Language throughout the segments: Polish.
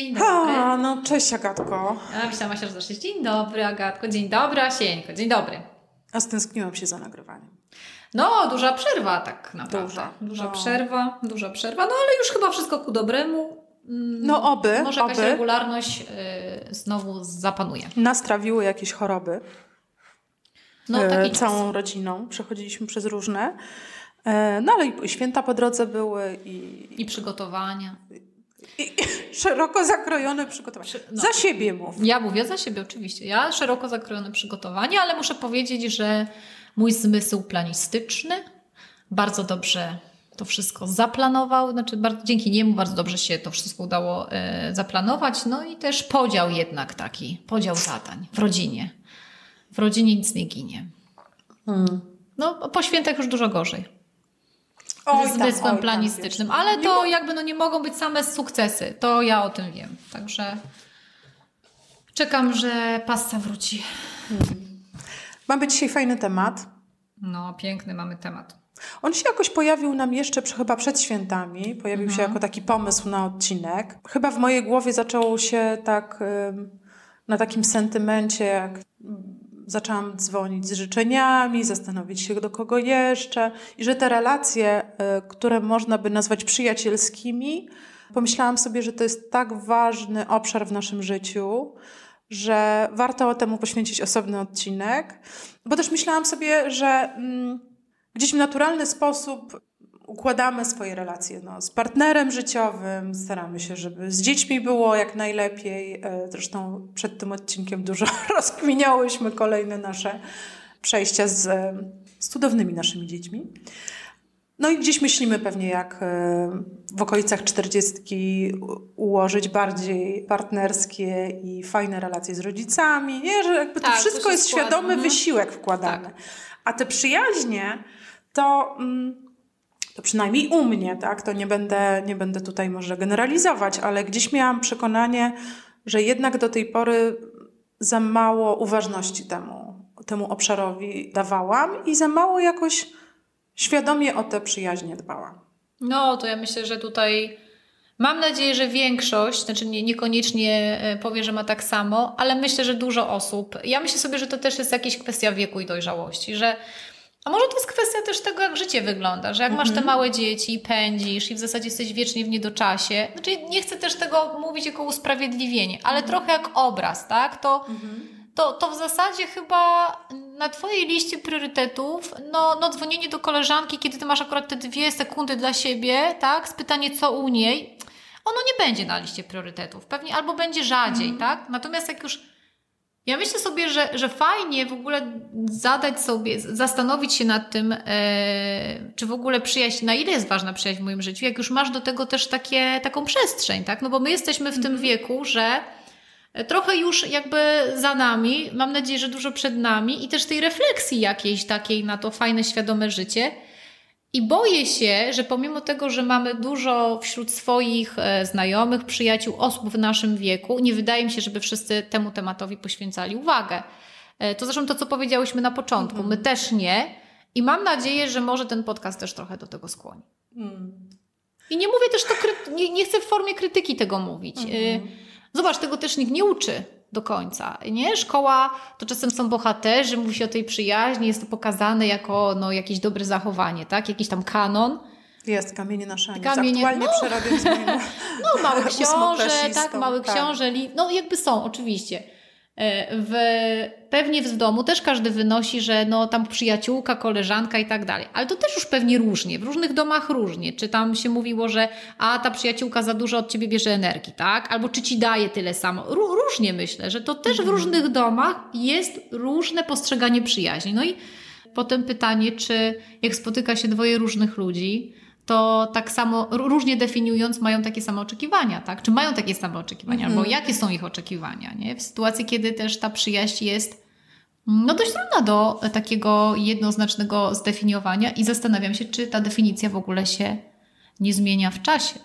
Dzień dobry. A, no cześć Agatko. A myślałam, że zaczniesz. Dzień dobry Agatko, dzień dobry Asieńko, dzień dobry. A stęskniłam się za nagrywaniem. No, duża przerwa tak naprawdę. Duża. Duża No. przerwa, duża przerwa, no ale już chyba wszystko ku dobremu. Mm, No oby, Może jakaś oby. regularność y, znowu zapanuje. Nas trawiły jakieś choroby. No e, taki czas. całą rodziną. Przechodziliśmy przez różne. E, no ale i święta po drodze były i, I przygotowania. Szeroko zakrojone przygotowania. Przy- no. Za siebie mów. Ja mówię za siebie oczywiście. Ja szeroko zakrojone przygotowania, ale muszę powiedzieć, że mój zmysł planistyczny bardzo dobrze to wszystko zaplanował. Znaczy bardzo, dzięki niemu bardzo dobrze się to wszystko udało e, zaplanować. No i też podział jednak taki, podział zadań w rodzinie. W rodzinie nic nie ginie. Hmm. No po świętach już dużo gorzej. Oj tam, zmysłem oj tam, planistycznym, wiesz. ale to jakby no nie mogą być same sukcesy. To ja o tym wiem. Także czekam, że pasta wróci. Mamy dzisiaj fajny temat. No, piękny mamy temat. On się jakoś pojawił nam jeszcze chyba przed świętami. Pojawił Mhm. się jako taki pomysł na odcinek. Chyba w mojej głowie zaczęło się tak na takim sentymencie, jak zaczęłam dzwonić z życzeniami, zastanowić się do kogo jeszcze. I że te relacje, y, które można by nazwać przyjacielskimi, pomyślałam sobie, że to jest tak ważny obszar w naszym życiu, że warto temu poświęcić osobny odcinek. Bo też myślałam sobie, że mm, gdzieś w naturalny sposób układamy swoje relacje no, z partnerem życiowym, staramy się, żeby z dziećmi było jak najlepiej. E, Zresztą przed tym odcinkiem dużo rozkminiałyśmy kolejne nasze przejścia z e, z cudownymi naszymi dziećmi. No i gdzieś myślimy pewnie, jak e, w okolicach czterdziestki u- ułożyć bardziej partnerskie i fajne relacje z rodzicami. Nie, że jakby Tak, to to wszystko się jest składa, świadomy mhm. wysiłek wkładany. Tak. A te przyjaźnie to, mm, to przynajmniej u mnie, tak? To nie będę, nie będę tutaj może generalizować, ale gdzieś miałam przekonanie, że jednak do tej pory za mało uważności temu, temu obszarowi dawałam i za mało jakoś świadomie o te przyjaźnie dbałam. No, to ja myślę, że tutaj mam nadzieję, że większość, znaczy nie, niekoniecznie e, powie, że ma tak samo, ale myślę, że dużo osób. Ja myślę sobie, że to też jest jakaś kwestia wieku i dojrzałości, że a może to jest kwestia też tego, jak życie wygląda, że jak masz te małe dzieci, pędzisz i w zasadzie jesteś wiecznie w niedoczasie. Znaczy, nie chcę też tego mówić jako usprawiedliwienie, ale trochę jak obraz, tak? To, to, to w zasadzie chyba na Twojej liście priorytetów, no, no dzwonienie do koleżanki, kiedy Ty masz akurat te dwie sekundy dla siebie, tak? Spytanie, co u niej, ono nie będzie na liście priorytetów. Pewnie albo będzie rzadziej, tak? Natomiast jak już ja myślę sobie, że, że fajnie w ogóle zadać sobie, zastanowić się nad tym, e, czy w ogóle przyjaźń, na ile jest ważna przyjaźń w moim życiu, jak już masz do tego też takie, taką przestrzeń, tak? No bo my jesteśmy w tym wieku, że trochę już jakby za nami, mam nadzieję, że dużo przed nami i też tej refleksji jakiejś takiej na to fajne, świadome życie. I boję się, że pomimo tego, że mamy dużo wśród swoich e, znajomych, przyjaciół, osób w naszym wieku, nie wydaje mi się, żeby wszyscy temu tematowi poświęcali uwagę. E, To zresztą to, co powiedziałyśmy na początku. My też nie. I mam nadzieję, że może ten podcast też trochę do tego skłoni. I nie mówię też to, nie, nie chcę w formie krytyki tego mówić. Y, Zobacz, tego też nikt nie uczy do końca, nie? Szkoła to czasem są bohaterzy, mówi się o tej przyjaźni, jest to pokazane jako no, jakieś dobre zachowanie, tak? Jakiś tam kanon. Jest kamienie na szaniec. Kamienie- Aktualnie no. przerabiam z No, mały książę, tak, mały tak. książę, no jakby są, oczywiście. E, W, pewnie w domu też każdy wynosi, że no tam przyjaciółka, koleżanka i tak dalej. Ale to też już pewnie różnie, w różnych domach różnie. Czy tam się mówiło, że a ta przyjaciółka za dużo od ciebie bierze energii, tak? Albo czy ci daje tyle samo. Ró- różnie myślę, że to też w różnych domach jest różne postrzeganie przyjaźni. No i potem pytanie, czy jak spotyka się dwoje różnych ludzi, to tak samo, ró- różnie definiując, mają takie same oczekiwania, tak? Czy mają takie same oczekiwania, albo jakie są ich oczekiwania, nie? W sytuacji, kiedy też ta przyjaźń jest no dość trudna do takiego jednoznacznego zdefiniowania i zastanawiam się, czy ta definicja w ogóle się nie zmienia w czasie.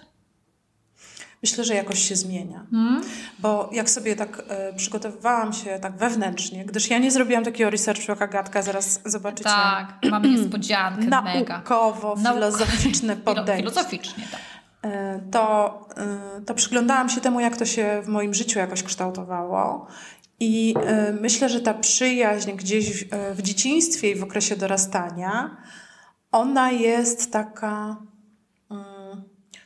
Myślę, że jakoś się zmienia. Hmm? Bo jak sobie tak e, przygotowywałam się tak wewnętrznie, gdyż ja nie zrobiłam takiego researchu jak Agatka, zaraz zobaczycie. Tak, mamy niespodziankę mega. Naukowo, Nauk- filozoficzne Filo- podejście. Filozoficznie, tak. to, to przyglądałam się temu, jak to się w moim życiu jakoś kształtowało. I myślę, że ta przyjaźń gdzieś w dzieciństwie i w okresie dorastania, ona jest taka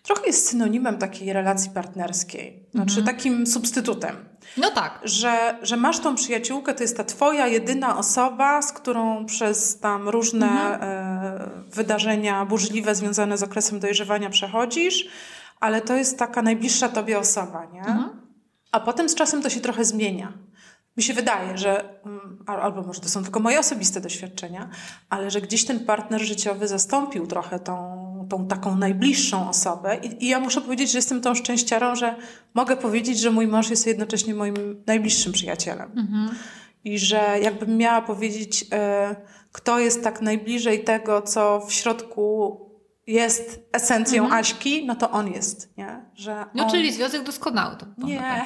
trochę jest synonimem takiej relacji partnerskiej, znaczy mhm. takim substytutem. No tak. Że, że masz tą przyjaciółkę, to jest ta twoja jedyna osoba, z którą przez tam różne mhm. e, wydarzenia burzliwe związane z okresem dojrzewania przechodzisz, ale to jest taka najbliższa tobie osoba, nie? Mhm. A potem z czasem to się trochę zmienia. Mi się wydaje, że, mm, albo może to są tylko moje osobiste doświadczenia, ale że gdzieś ten partner życiowy zastąpił trochę tą tą taką najbliższą osobę. I, I, ja muszę powiedzieć, że jestem tą szczęściarą, że mogę powiedzieć, że mój mąż jest jednocześnie moim najbliższym przyjacielem. Mhm. I że jakbym miała powiedzieć, e, kto jest tak najbliżej tego, co w środku jest esencją mhm. Aśki, no to on jest, nie? Że no, on... czyli związek doskonały. To nie.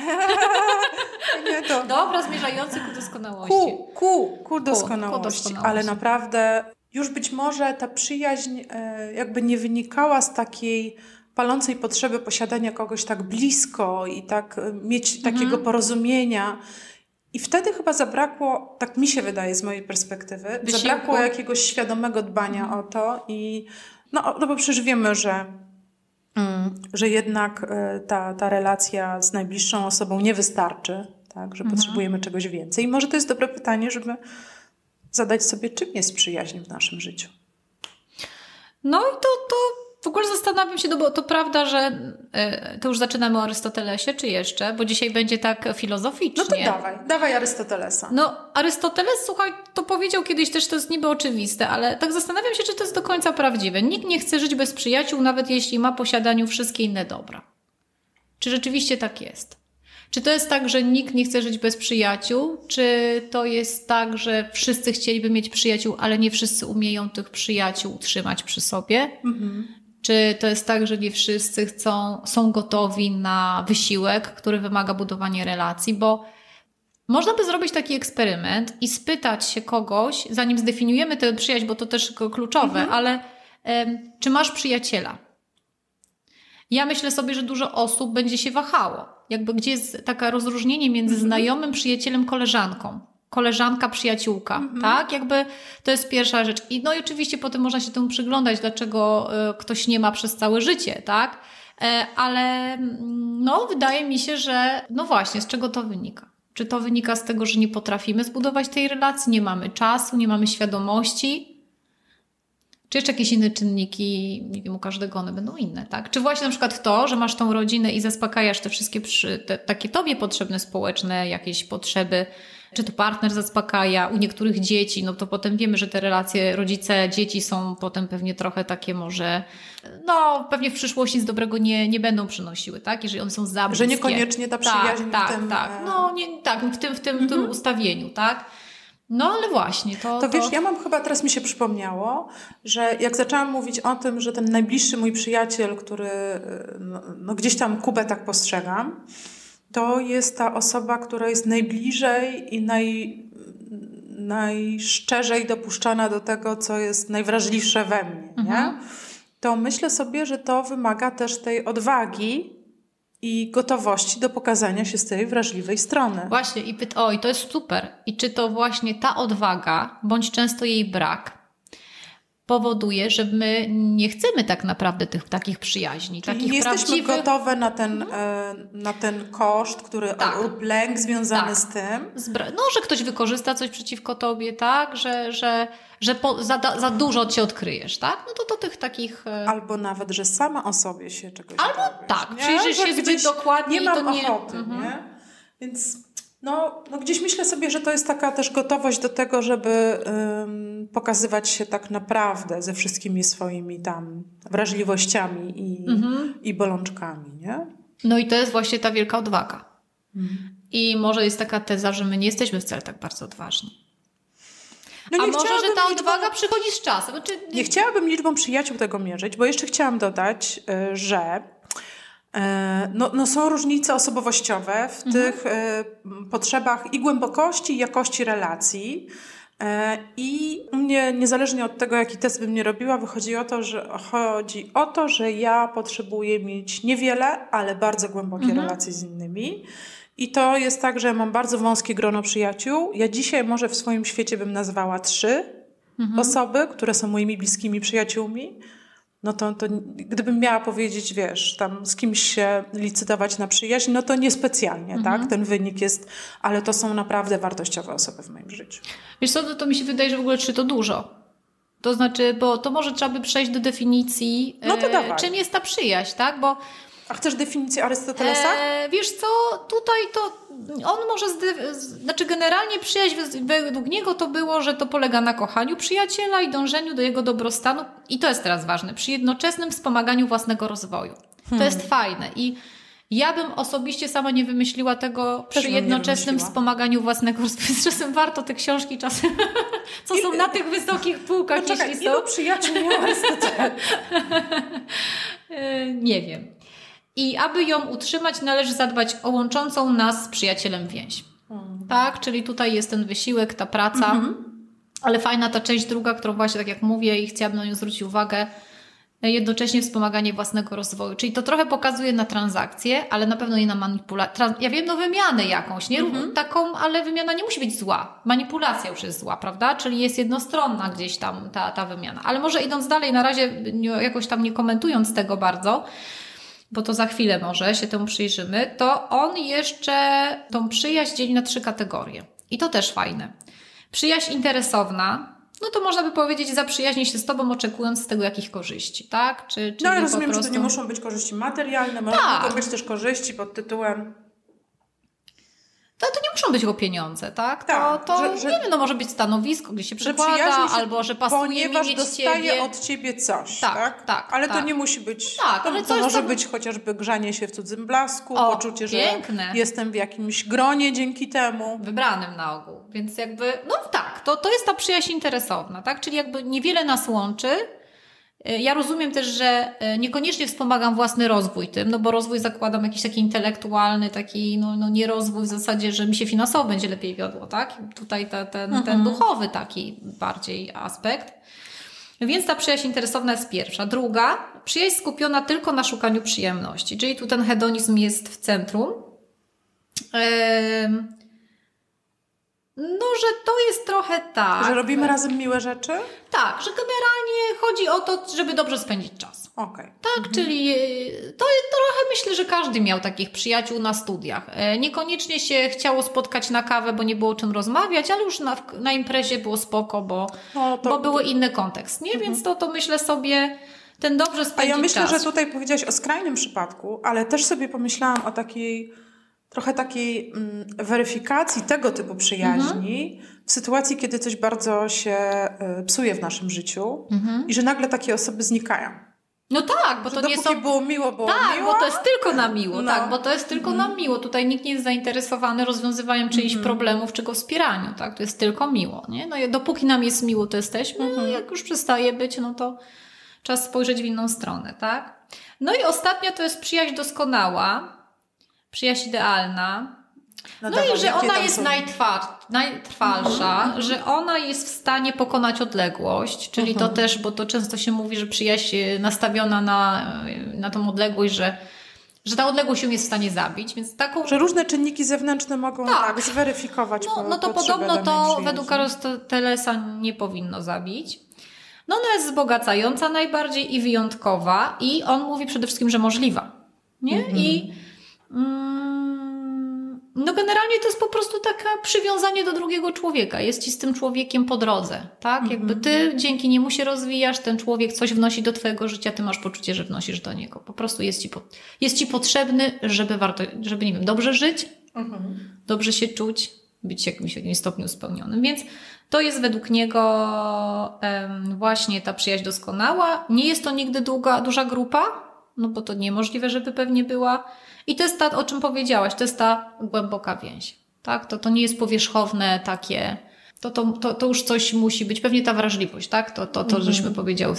nie to... Dobra, zmierzający ku doskonałości. Ku, ku, ku doskonałości. Ku, ku doskonałości. Ale naprawdę już być może ta przyjaźń e, jakby nie wynikała z takiej palącej potrzeby posiadania kogoś tak blisko i tak e, mieć mhm. takiego porozumienia. I wtedy chyba zabrakło, tak mi się wydaje z mojej perspektywy, Wysiłku. zabrakło jakiegoś świadomego dbania mhm. o to i no, no bo przecież wiemy, że, mm, że jednak e, ta, ta relacja z najbliższą osobą nie wystarczy, tak, że mhm. potrzebujemy czegoś więcej. I może to jest dobre pytanie, żeby zadać sobie, czym jest przyjaźń w naszym życiu. No i to, to w ogóle zastanawiam się, no bo to prawda, że y, to już zaczynamy o Arystotelesie, czy jeszcze? Bo dzisiaj będzie tak filozoficznie. No to dawaj, dawaj Arystotelesa. No Arystoteles, słuchaj, to powiedział kiedyś też, to jest niby oczywiste, ale tak zastanawiam się, czy to jest do końca prawdziwe. Nikt nie chce żyć bez przyjaciół, nawet jeśli ma posiadaniu wszystkie inne dobra. Czy rzeczywiście tak jest? Czy to jest tak, że nikt nie chce żyć bez przyjaciół? Czy to jest tak, że wszyscy chcieliby mieć przyjaciół, ale nie wszyscy umieją tych przyjaciół utrzymać przy sobie? Mhm. Czy to jest tak, że nie wszyscy chcą, są gotowi na wysiłek, który wymaga budowania relacji? Bo można by zrobić taki eksperyment i spytać się kogoś, zanim zdefiniujemy tę przyjaźń, bo to też kluczowe, mhm. ale um, czy masz przyjaciela? Ja myślę sobie, że dużo osób będzie się wahało. Jakby gdzie jest takie rozróżnienie między mhm. znajomym, przyjacielem, koleżanką. Koleżanka, przyjaciółka, mhm. tak? Jakby to jest pierwsza rzecz. I no i oczywiście potem można się temu przyglądać, dlaczego y, ktoś nie ma przez całe życie, tak? E, ale mm, no, wydaje mi się, że no właśnie, z czego to wynika? Czy to wynika z tego, że nie potrafimy zbudować tej relacji, nie mamy czasu, nie mamy świadomości, czy jeszcze jakieś inne czynniki, nie wiem, u każdego one będą inne, tak? Czy właśnie na przykład to, że masz tą rodzinę i zaspokajasz te wszystkie przy, te, takie tobie potrzebne społeczne jakieś potrzeby, czy to partner zaspokaja, u niektórych dzieci, no to potem wiemy, że te relacje rodzice, dzieci są potem pewnie trochę takie może, no pewnie w przyszłości z dobrego nie, nie będą przynosiły, tak? Jeżeli one są za bliskie. Że niekoniecznie ta przyjaźń tak, w tym... Tak, tak, no nie, tak, w tym, w tym, mhm. tym ustawieniu, tak? No ale właśnie, to, to... Wiesz, ja mam chyba, teraz mi się przypomniało, że jak zaczęłam mówić o tym, że ten najbliższy mój przyjaciel, który no, no gdzieś tam Kubę tak postrzegam, to jest ta osoba, która jest najbliżej i naj, najszczerzej dopuszczana do tego, co jest najwrażliwsze we mnie, nie? Mhm. To myślę sobie, że to wymaga też tej odwagi, i gotowości do pokazania się z tej wrażliwej strony. Właśnie, i pyt, oj, to jest super. I czy to właśnie ta odwaga, bądź często jej brak, powoduje, że my nie chcemy tak naprawdę tych takich przyjaźni, Czyli takich nie prawdziwych... jesteśmy gotowe na ten, mhm. na ten koszt, który tak. lub lęk związany tak. z tym. no, że ktoś wykorzysta coś przeciwko tobie, tak, że, że, że po, za, za dużo cię odkryjesz, tak? No to do tych takich... E, Albo nawet, że sama o sobie się czegoś Albo tak, przyjrzysz się zbyt dokładnie nie mam to nie... ochoty, mhm. nie? Więc no, no gdzieś myślę sobie, że to jest taka też gotowość do tego, żeby ym, pokazywać się tak naprawdę ze wszystkimi swoimi tam wrażliwościami i, mhm. i bolączkami, nie? No i to jest właśnie ta wielka odwaga. Mhm. I może jest taka teza, że my nie jesteśmy wcale tak bardzo odważni. No A może, że ta odwaga liczbą... przychodzi z czasem? Znaczy, nie... chciałabym liczbą przyjaciół tego mierzyć, bo jeszcze chciałam dodać, y, że no, no są różnice osobowościowe w mhm. tych e, potrzebach i głębokości, i jakości relacji. E, I mnie, niezależnie od tego, jaki test bym nie robiła, wychodzi o to, że chodzi o to, że ja potrzebuję mieć niewiele, ale bardzo głębokie mhm. relacje z innymi. I to jest tak, że mam bardzo wąskie grono przyjaciół. Ja dzisiaj może w swoim świecie bym nazwała trzy mhm. osoby, które są moimi bliskimi przyjaciółmi no to, to gdybym miała powiedzieć, wiesz, tam z kimś się licytować na przyjaźń, no to niespecjalnie, tak? mhm. tak? Ten wynik jest, ale to są naprawdę wartościowe osoby w moim życiu. Wiesz co, to, to mi się wydaje, że w ogóle trzy to dużo. To znaczy, bo to może trzeba by przejść do definicji, no to e, czym jest ta przyjaźń, tak? Bo a chcesz definicję Arystotelesa? E, wiesz co, tutaj to on może, znaczy generalnie przyjaźń według niego to było, że to polega na kochaniu przyjaciela i dążeniu do jego dobrostanu i to jest teraz ważne, przy jednoczesnym wspomaganiu własnego rozwoju. Hmm. To jest fajne i ja bym osobiście sama nie wymyśliła tego Też przy jednoczesnym wspomaganiu własnego rozwoju. Czasem warto te książki czasem, co są na tych wysokich półkach, no czekaj, jeśli są. Ilu przyjaciół miał Arystoteles? E, nie wiem. I aby ją utrzymać, należy zadbać o łączącą nas z przyjacielem więź. Mhm. Tak, czyli tutaj jest ten wysiłek, ta praca. Mhm. Ale fajna ta część druga, którą właśnie, tak jak mówię, i chciałabym na nią zwrócić uwagę, jednocześnie wspomaganie własnego rozwoju. Czyli to trochę pokazuje na transakcje, ale na pewno nie na manipulację. Ja wiem, no wymianę jakąś, nie? Mhm. Taką, ale wymiana nie musi być zła. Manipulacja już jest zła, prawda? Czyli jest jednostronna gdzieś tam ta, ta wymiana. Ale może idąc dalej, na razie jakoś tam nie komentując tego bardzo, bo to za chwilę może się temu przyjrzymy, to on jeszcze tą przyjaźń dzieli na trzy kategorie. I to też fajne. Przyjaźń interesowna, no to można by powiedzieć, zaprzyjaźnię się z Tobą, oczekując z tego jakich korzyści, tak? Czy, czy no, ale rozumiem, prostu... że to nie muszą być korzyści materialne, tak. mogą być też korzyści pod tytułem to, to nie muszą być tylko pieniądze, tak? tak to, to że, nie wiem, no może być stanowisko, gdzie się przekłada, się, albo że pasuje ponieważ mi dostaje ciebie. od ciebie coś, tak? tak? tak ale tak. to nie musi być, tak, to, ale to może być chociażby grzanie się w cudzym blasku, o, poczucie, piękne. że jestem w jakimś gronie dzięki temu. Wybranym na ogół, więc jakby, no tak, to, to jest ta przyjaźń interesowna, tak? Czyli jakby niewiele nas łączy, ja rozumiem też, że e, niekoniecznie wspomagam własny rozwój tym, no bo rozwój zakładam jakiś taki intelektualny, taki no, no nie rozwój w zasadzie, że mi się finansowo będzie lepiej wiodło, tak? Tutaj ta, ten, mhm. ten duchowy taki bardziej aspekt. Więc ta przyjaźń interesowna jest pierwsza. Druga, przyjaźń skupiona tylko na szukaniu przyjemności, czyli tu ten hedonizm jest w centrum. No, że to jest trochę tak. Że robimy razem miłe rzeczy? Tak, że generalnie chodzi o to, żeby dobrze spędzić czas. Okej. Okay. Tak, mhm. czyli to trochę myślę, że każdy miał takich przyjaciół na studiach. E, niekoniecznie się chciało spotkać na kawę, bo nie było o czym rozmawiać, ale już na, na imprezie było spoko, bo, no, to, bo był inny kontekst, nie? Mhm. Więc to, to myślę sobie ten dobrze spędzić czas. A ja myślę, czas. że tutaj powiedziałaś o skrajnym przypadku, ale też sobie pomyślałam o takiej trochę takiej mm, weryfikacji tego typu przyjaźni mhm. w sytuacji, kiedy coś bardzo się y, psuje w naszym życiu mhm. i że nagle takie osoby znikają. No tak, bo że to nie są. było miło, było tak, miło. bo to jest tylko na miło, no. tak, bo to jest tylko mhm. na miło. Tutaj nikt nie jest zainteresowany rozwiązywaniem czyichś mhm. problemów czy go wspieraniu, tak? To jest tylko miło, nie? No i dopóki nam jest miło, to jesteśmy, no jak już przestaje być, no to czas spojrzeć w inną stronę, tak? No i ostatnia to jest przyjaźń doskonała, przyjaźń idealna. No, no i że ona jest najtrwalsza, mhm. że ona jest w stanie pokonać odległość, czyli mhm. to też, bo to często się mówi, że przyjaźń nastawiona na, na tą odległość, że że ta odległość ją jest w stanie zabić, więc taką... Że różne czynniki zewnętrzne mogą tak, tak zweryfikować No, no to podobno to według Aristotelesa nie powinno zabić. No ona jest wzbogacająca najbardziej i wyjątkowa i on mówi przede wszystkim, że możliwa. Nie? Mhm. I no generalnie to jest po prostu takie przywiązanie do drugiego człowieka. Jest ci z tym człowiekiem po drodze, tak? Mhm. Jakby ty dzięki niemu się rozwijasz, ten człowiek coś wnosi do twojego życia, ty masz poczucie, że wnosisz do niego. Po prostu jest ci, po, jest ci potrzebny, żeby warto, żeby nie wiem, dobrze żyć, mhm. dobrze się czuć, być w jakimś, jakimś stopniu spełnionym. Więc to jest według niego właśnie ta przyjaźń doskonała. Nie jest to nigdy długa, duża grupa, no bo to niemożliwe, żeby pewnie była. I to jest ta, o czym powiedziałaś, to jest ta głęboka więź. Tak? To, to nie jest powierzchowne takie. To, to, to, to już coś musi być, pewnie ta wrażliwość, tak? To, to, to żeśmy mhm. powiedziały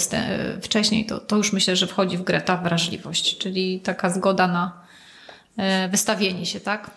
wcześniej, to, to już myślę, że wchodzi w grę ta wrażliwość, czyli taka zgoda na e, wystawienie się, tak?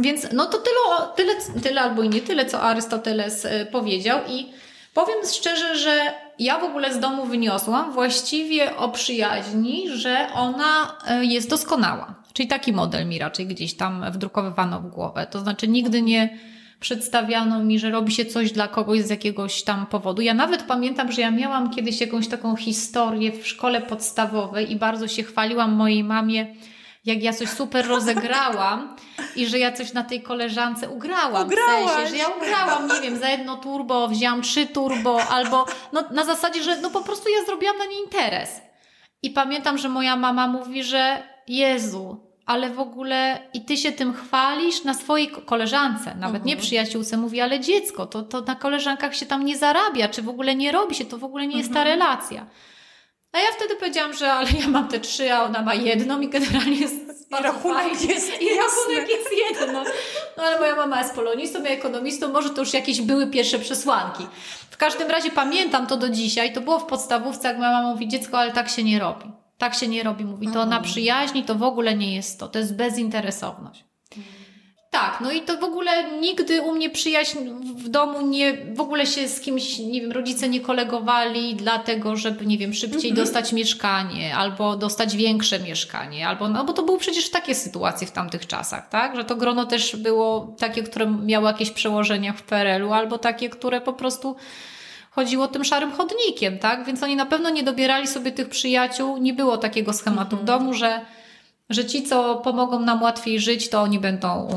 Więc no to tyle, tyle, tyle albo i nie tyle, co Arystoteles y, powiedział i powiem szczerze, że ja w ogóle z domu wyniosłam właściwie o przyjaźni, że ona y, jest doskonała. Czyli taki model mi raczej gdzieś tam wdrukowywano w głowę. To znaczy nigdy nie przedstawiano mi, że robi się coś dla kogoś z jakiegoś tam powodu. Ja nawet pamiętam, że ja miałam kiedyś jakąś taką historię w szkole podstawowej i bardzo się chwaliłam mojej mamie, jak ja coś super rozegrałam i że ja coś na tej koleżance ugrałam. Ugrałaś. W sensie, że ja ugrałam, nie wiem, za jedno turbo wzięłam trzy turbo albo no, na zasadzie, że no po prostu ja zrobiłam na nie interes. I pamiętam, że moja mama mówi, że Jezu, ale w ogóle i ty się tym chwalisz na swojej koleżance, nawet mhm. nie przyjaciółce, mówi, ale dziecko, to, to na koleżankach się tam nie zarabia, czy w ogóle nie robi się, to w ogóle nie jest ta mhm. relacja. A ja wtedy powiedziałam, że ale ja mam te trzy, a ona ma jedną i generalnie jest I rachunek jest I rachunek jest jedno. No ale moja mama jest polonistą, ja ekonomistą, może to już jakieś były pierwsze przesłanki. W każdym razie pamiętam to do dzisiaj, to było w podstawówce, jak moja mama mówi, dziecko, ale tak się nie robi. Tak się nie robi, mówi. To na przyjaźni to w ogóle nie jest to. To jest bezinteresowność. Tak, no i to w ogóle nigdy u mnie przyjaźń w domu nie, w ogóle się z kimś, nie wiem, rodzice nie kolegowali dlatego, żeby, nie wiem, szybciej mhm. dostać mieszkanie, albo dostać większe mieszkanie, albo, no bo to były przecież takie sytuacje w tamtych czasach, tak, że to grono też było takie, które miało jakieś przełożenia w PRL-u, albo takie, które po prostu chodziło tym szarym chodnikiem, tak? Więc oni na pewno nie dobierali sobie tych przyjaciół. Nie było takiego schematu w mhm. domu, że, że ci, co pomogą nam łatwiej żyć, to oni będą,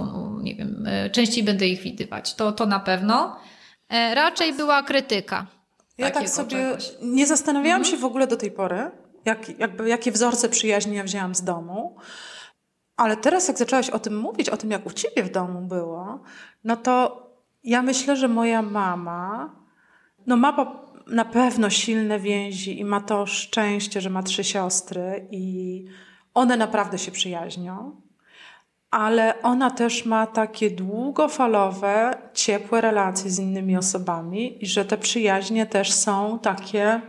nie wiem, e, częściej będę ich widywać. To, to na pewno. E, raczej była krytyka. Ja tak sobie czegoś. nie zastanawiałam mhm. się w ogóle do tej pory, jak, jakby, jakie wzorce przyjaźni ja wzięłam z domu. Ale teraz, jak zaczęłaś o tym mówić, o tym, jak u ciebie w domu było, no to ja myślę, że moja mama no ma na pewno silne więzi i ma to szczęście, że ma trzy siostry i one naprawdę się przyjaźnią, ale ona też ma takie długofalowe, ciepłe relacje z innymi osobami i że te przyjaźnie też są takie,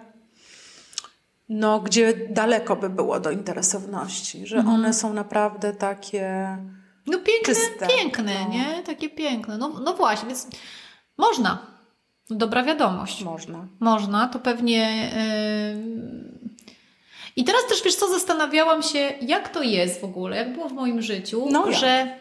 no, gdzie daleko by było do interesowności, że mhm. one są naprawdę takie. No piękne, czyste, piękne, no. nie? Takie piękne. No, no właśnie, więc można. Dobra wiadomość. Można. Można, to pewnie. Yy... I teraz też wiesz co, zastanawiałam się, jak to jest w ogóle, jak było w moim życiu, no że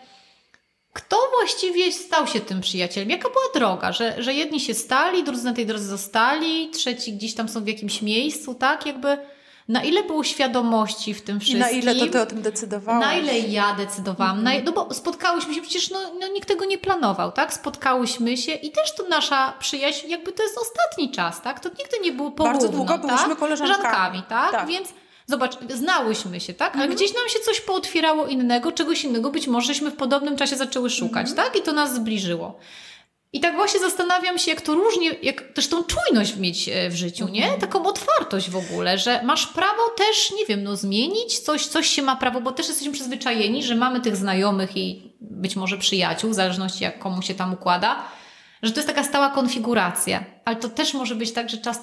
kto właściwie stał się tym przyjacielem? Jaka była droga? Że, że jedni się stali, drudzy na tej drodze zostali, trzeci gdzieś tam są w jakimś miejscu, tak? Jakby na ile było świadomości w tym wszystkim. I na ile to ty o tym decydowałaś? Na ile ja decydowałam. -hmm. na, no bo spotkałyśmy się, przecież no, no, nikt tego nie planował, tak? Spotkałyśmy się i też to nasza przyjaźń, jakby to jest ostatni czas, tak? To nigdy nie było porówno, Bardzo długo tak? byliśmy koleżankami. tak? tak? Więc Zobacz, znałyśmy się, tak? Ale -hmm. gdzieś nam się coś pootwierało innego, czegoś innego, być może żeśmy w podobnym czasie zaczęły szukać, -hmm. tak? I to nas zbliżyło. I tak właśnie zastanawiam się, jak to różnie, jak też tą czujność mieć e, w życiu, nie? Mhm. Taką otwartość w ogóle, że masz prawo też, nie wiem, no zmienić coś, coś się ma prawo, bo też jesteśmy przyzwyczajeni, że mamy tych znajomych i być może przyjaciół, w zależności jak komu się tam układa, że to jest taka stała konfiguracja. Ale to też może być tak, że czas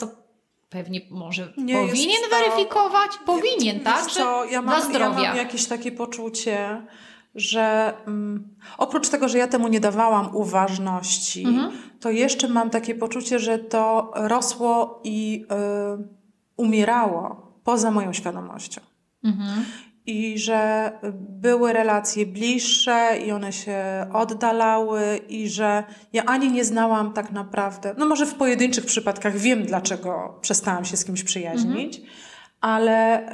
pewnie może nie powinien weryfikować, powinien, tak? Co, ja mam, dla zdrowia. Ja mam jakieś takie poczucie, że um, oprócz tego, że ja temu nie dawałam uważności, mhm. to jeszcze mam takie poczucie, że to rosło i y, umierało poza moją świadomością. Mhm. I że były relacje bliższe i one się oddalały, i że ja ani nie znałam tak naprawdę, no może w pojedynczych przypadkach wiem, dlaczego przestałam się z kimś przyjaźnić, mhm. ale.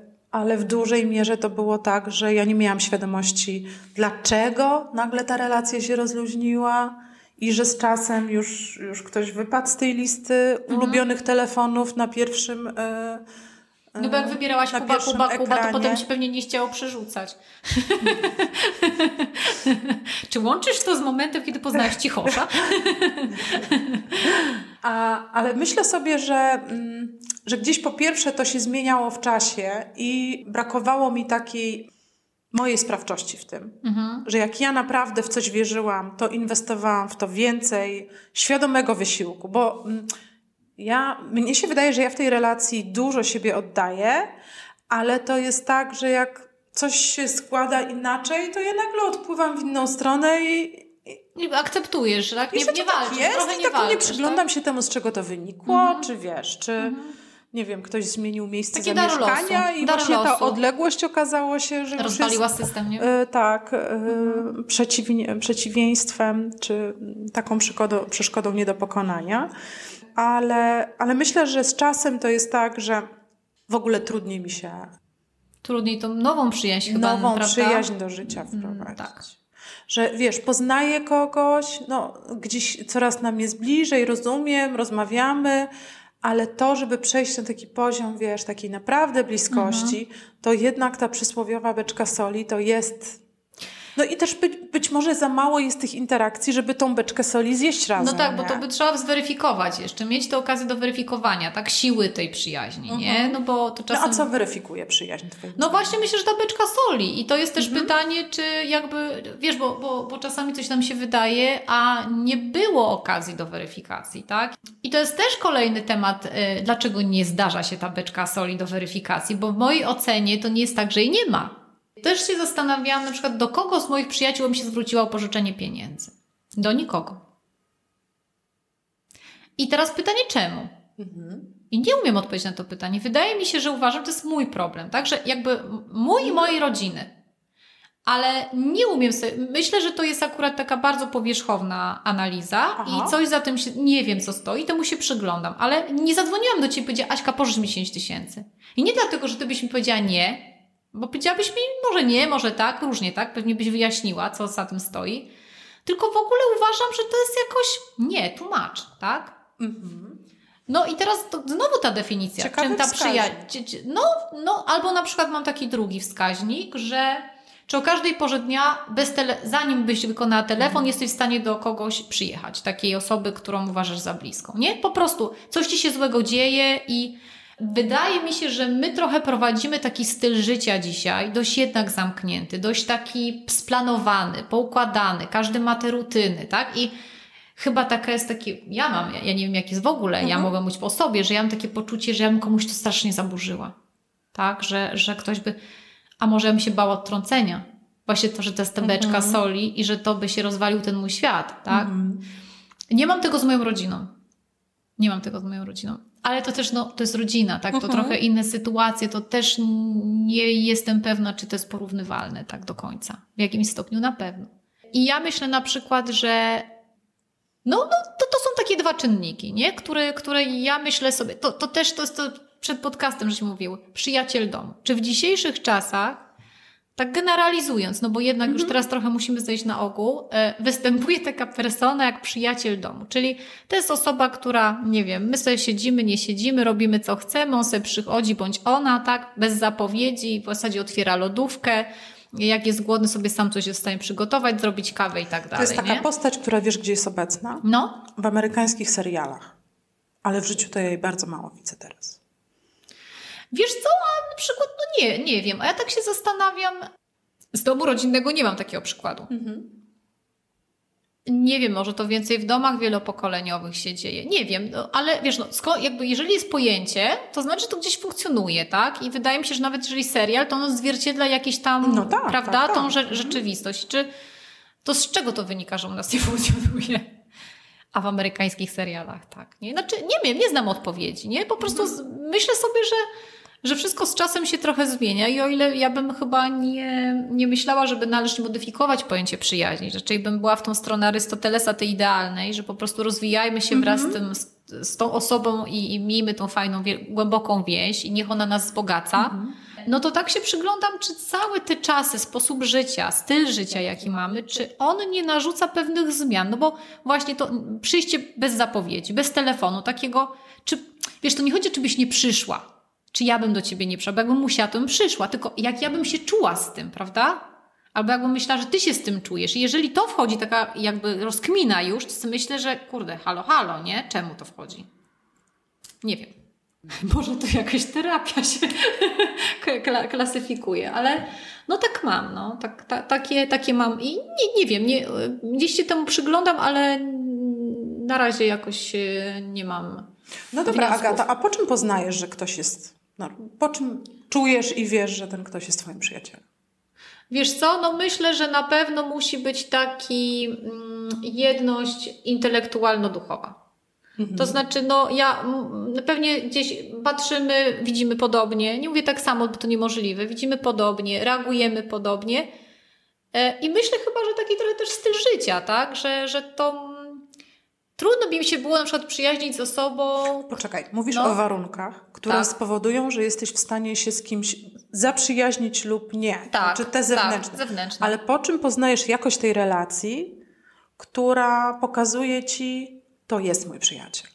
Y, ale w dużej mierze to było tak, że ja nie miałam świadomości, dlaczego nagle ta relacja się rozluźniła i że z czasem już, już ktoś wypadł z tej listy mhm. ulubionych telefonów na pierwszym. E, no bo jak wybierałaś na Kuba, Kuba, Kuba, to potem ci pewnie nie chciało przerzucać. Czy łączysz to z momentem, kiedy poznałeś Cichosza? A, ale myślę sobie, że, mm, że gdzieś po pierwsze to się zmieniało w czasie i brakowało mi takiej mojej sprawczości w tym. Mhm. Że jak ja naprawdę w coś wierzyłam, to inwestowałam w to więcej świadomego wysiłku, bo mm, ja, mnie się wydaje, że ja w tej relacji dużo siebie oddaję, ale to jest tak, że jak coś się składa inaczej, to ja nagle odpływam w inną stronę i, i akceptujesz, tak? Nie, nie tak walczysz, jest, trochę i nie tak walczysz, nie przyglądam tak? się temu, z czego to wynikło, Mhm. czy wiesz, czy nie wiem, ktoś zmienił miejsce Takie zamieszkania i dar właśnie ta losu. odległość okazało się, że Rozwaliła jest, system, nie? e, tak, e, przeciwnie, przeciwieństwem, czy taką przeszkodą nie do pokonania. Ale, ale myślę, że z czasem to jest tak, że w ogóle trudniej mi się Trudniej tą nową przyjaźń chyba, nową prawda? przyjaźń do życia wprowadzić. tak. Że wiesz, poznaję kogoś, no gdzieś coraz nam jest bliżej, rozumiem, rozmawiamy, ale to, żeby przejść na taki poziom, wiesz, takiej naprawdę bliskości, Mhm. to jednak ta przysłowiowa beczka soli to jest. No i też być, być może za mało jest tych interakcji, żeby tą beczkę soli zjeść razem. No tak, bo to by trzeba zweryfikować jeszcze, mieć tę okazję do weryfikowania, tak, siły tej przyjaźni, nie? No bo to No czasem... a co weryfikuje przyjaźń twoim No właśnie myślę, że ta beczka soli i to jest też Mhm. pytanie, czy jakby, wiesz, bo, bo, bo czasami coś nam się wydaje, a nie było okazji do weryfikacji, tak? I to jest też kolejny temat, y, dlaczego nie zdarza się ta beczka soli do weryfikacji, bo w mojej ocenie to nie jest tak, że jej nie ma. Też się zastanawiałam na przykład, do kogo z moich przyjaciół bym się zwróciła o pożyczenie pieniędzy. Do nikogo. I teraz pytanie czemu? I nie umiem odpowiedzieć na to pytanie. Wydaje mi się, że uważam, że to jest mój problem, tak? Że jakby mój i mojej rodziny. Ale nie umiem sobie. Myślę, że to jest akurat taka bardzo powierzchowna analiza Aha. i coś za tym się. Nie wiem, co stoi, temu się przyglądam. Ale nie zadzwoniłam do ciebie i powiedziała, Aśka, pożycz mi 10 tysięcy. I nie dlatego, że ty byś mi powiedziała nie, bo powiedziałabyś mi może nie, może tak, różnie tak, pewnie byś wyjaśniła, co za tym stoi. Tylko w ogóle uważam, że to jest jakoś. Nie, tłumacz, tak? No i teraz to znowu ta definicja. Ciekawy czym ta przyjaźń. No, no, albo na przykład mam taki drugi wskaźnik, że czy o każdej porze dnia, bez tele, zanim byś wykonała telefon, Mhm. jesteś w stanie do kogoś przyjechać, takiej osoby, którą uważasz za bliską. Nie? Po prostu coś ci się złego dzieje i wydaje mi się, że my trochę prowadzimy taki styl życia dzisiaj, dość jednak zamknięty, dość taki splanowany, poukładany, każdy ma te rutyny, tak? I chyba taka jest takie, ja mam, ja, ja nie wiem jak jest w ogóle, ja Mhm. mogę mówić po sobie, że ja mam takie poczucie, że ja bym komuś to strasznie zaburzyła. Tak, że, że ktoś by, a może ja bym się bała odtrącenia. Właśnie to, że to jest ta beczka Mhm. soli i że to by się rozwalił ten mój świat, tak? Mhm. Nie mam tego z moją rodziną. Nie mam tego z moją rodziną. Ale to też, no, to jest rodzina, tak? To Mhm. trochę inne sytuacje, to też nie jestem pewna, czy to jest porównywalne tak do końca. W jakimś stopniu na pewno. I ja myślę na przykład, że no, no to, to są takie dwa czynniki, nie? Które, które ja myślę sobie, to, to też to jest to przed podcastem, żeśmy mówiły, przyjaciel domu. Czy w dzisiejszych czasach, tak generalizując, no bo jednak już teraz trochę musimy zejść na ogół, e, występuje taka persona jak przyjaciel domu, czyli to jest osoba, która, nie wiem, my sobie siedzimy, nie siedzimy, robimy co chcemy, on sobie przychodzi, bądź ona, tak, bez zapowiedzi, w zasadzie otwiera lodówkę, jak jest głodny, sobie sam coś jest w stanie przygotować, zrobić kawę i tak dalej. To jest taka nie? postać, która wiesz, gdzie jest obecna? No, W amerykańskich serialach. Ale w życiu to ja jej bardzo mało widzę teraz. Wiesz co, a na przykład, no nie, nie wiem, a ja tak się zastanawiam, z domu rodzinnego nie mam takiego przykładu. Nie wiem, może to więcej w domach wielopokoleniowych się dzieje. Nie wiem, no, ale wiesz, no, jakby jeżeli jest pojęcie, to znaczy, że to gdzieś funkcjonuje, tak? I wydaje mi się, że nawet jeżeli serial, to on odzwierciedla jakieś tam, No tak, prawda, tak, tak. tą rze- rzeczywistość. Czy to z czego to wynika, że u nas nie funkcjonuje? A w amerykańskich serialach tak, nie? Znaczy, nie wiem, nie znam odpowiedzi, nie? Po prostu z- myślę sobie, że, że wszystko z czasem się trochę zmienia i o ile ja bym chyba nie, nie myślała, żeby należy modyfikować pojęcie przyjaźni, raczej bym była w tą stronę Arystotelesa tej idealnej, że po prostu rozwijajmy się wraz z, tym, z, z tą osobą i, i miejmy tą fajną, głęboką więź i niech ona nas wzbogaca. No to tak się przyglądam, czy całe te czasy, sposób życia, styl życia, jaki mamy, czy on nie narzuca pewnych zmian? No bo właśnie to przyjście bez zapowiedzi, bez telefonu, takiego, czy, wiesz, to nie chodzi, czy byś nie przyszła, czy ja bym do ciebie nie przyszła, bo jakbym musiała, to bym przyszła, tylko jak ja bym się czuła z tym, prawda? Albo jakbym myślała, że ty się z tym czujesz. I jeżeli to wchodzi, taka jakby rozkmina już, to sobie myślę, że kurde, halo, halo, nie? Czemu to wchodzi? Nie wiem. Może to jakaś terapia się kla- klasyfikuje, ale no tak mam, no. Tak, ta, takie, takie mam i nie, nie wiem, nie, gdzieś się temu przyglądam, ale na razie jakoś e, nie mam No dobra. Agata, a po czym poznajesz, że ktoś jest. No, po czym czujesz i wiesz, że ten ktoś jest Twoim przyjacielem? Wiesz co, no myślę, że na pewno musi być taki mm, jedność intelektualno-duchowa. Mhm. To znaczy, no ja pewnie gdzieś patrzymy, widzimy podobnie. Nie mówię tak samo, bo to niemożliwe. Widzimy podobnie, reagujemy podobnie. E, I myślę chyba, że taki trochę też styl życia, tak? Że, że to Trudno by mi się było na przykład przyjaźnić z osobą. Poczekaj, mówisz no. o warunkach, które tak. spowodują, że jesteś w stanie się z kimś zaprzyjaźnić lub nie. Tak. Czy te zewnętrzne. Tak, zewnętrzne. Ale po czym poznajesz jakość tej relacji, która pokazuje ci, to jest mój przyjaciel.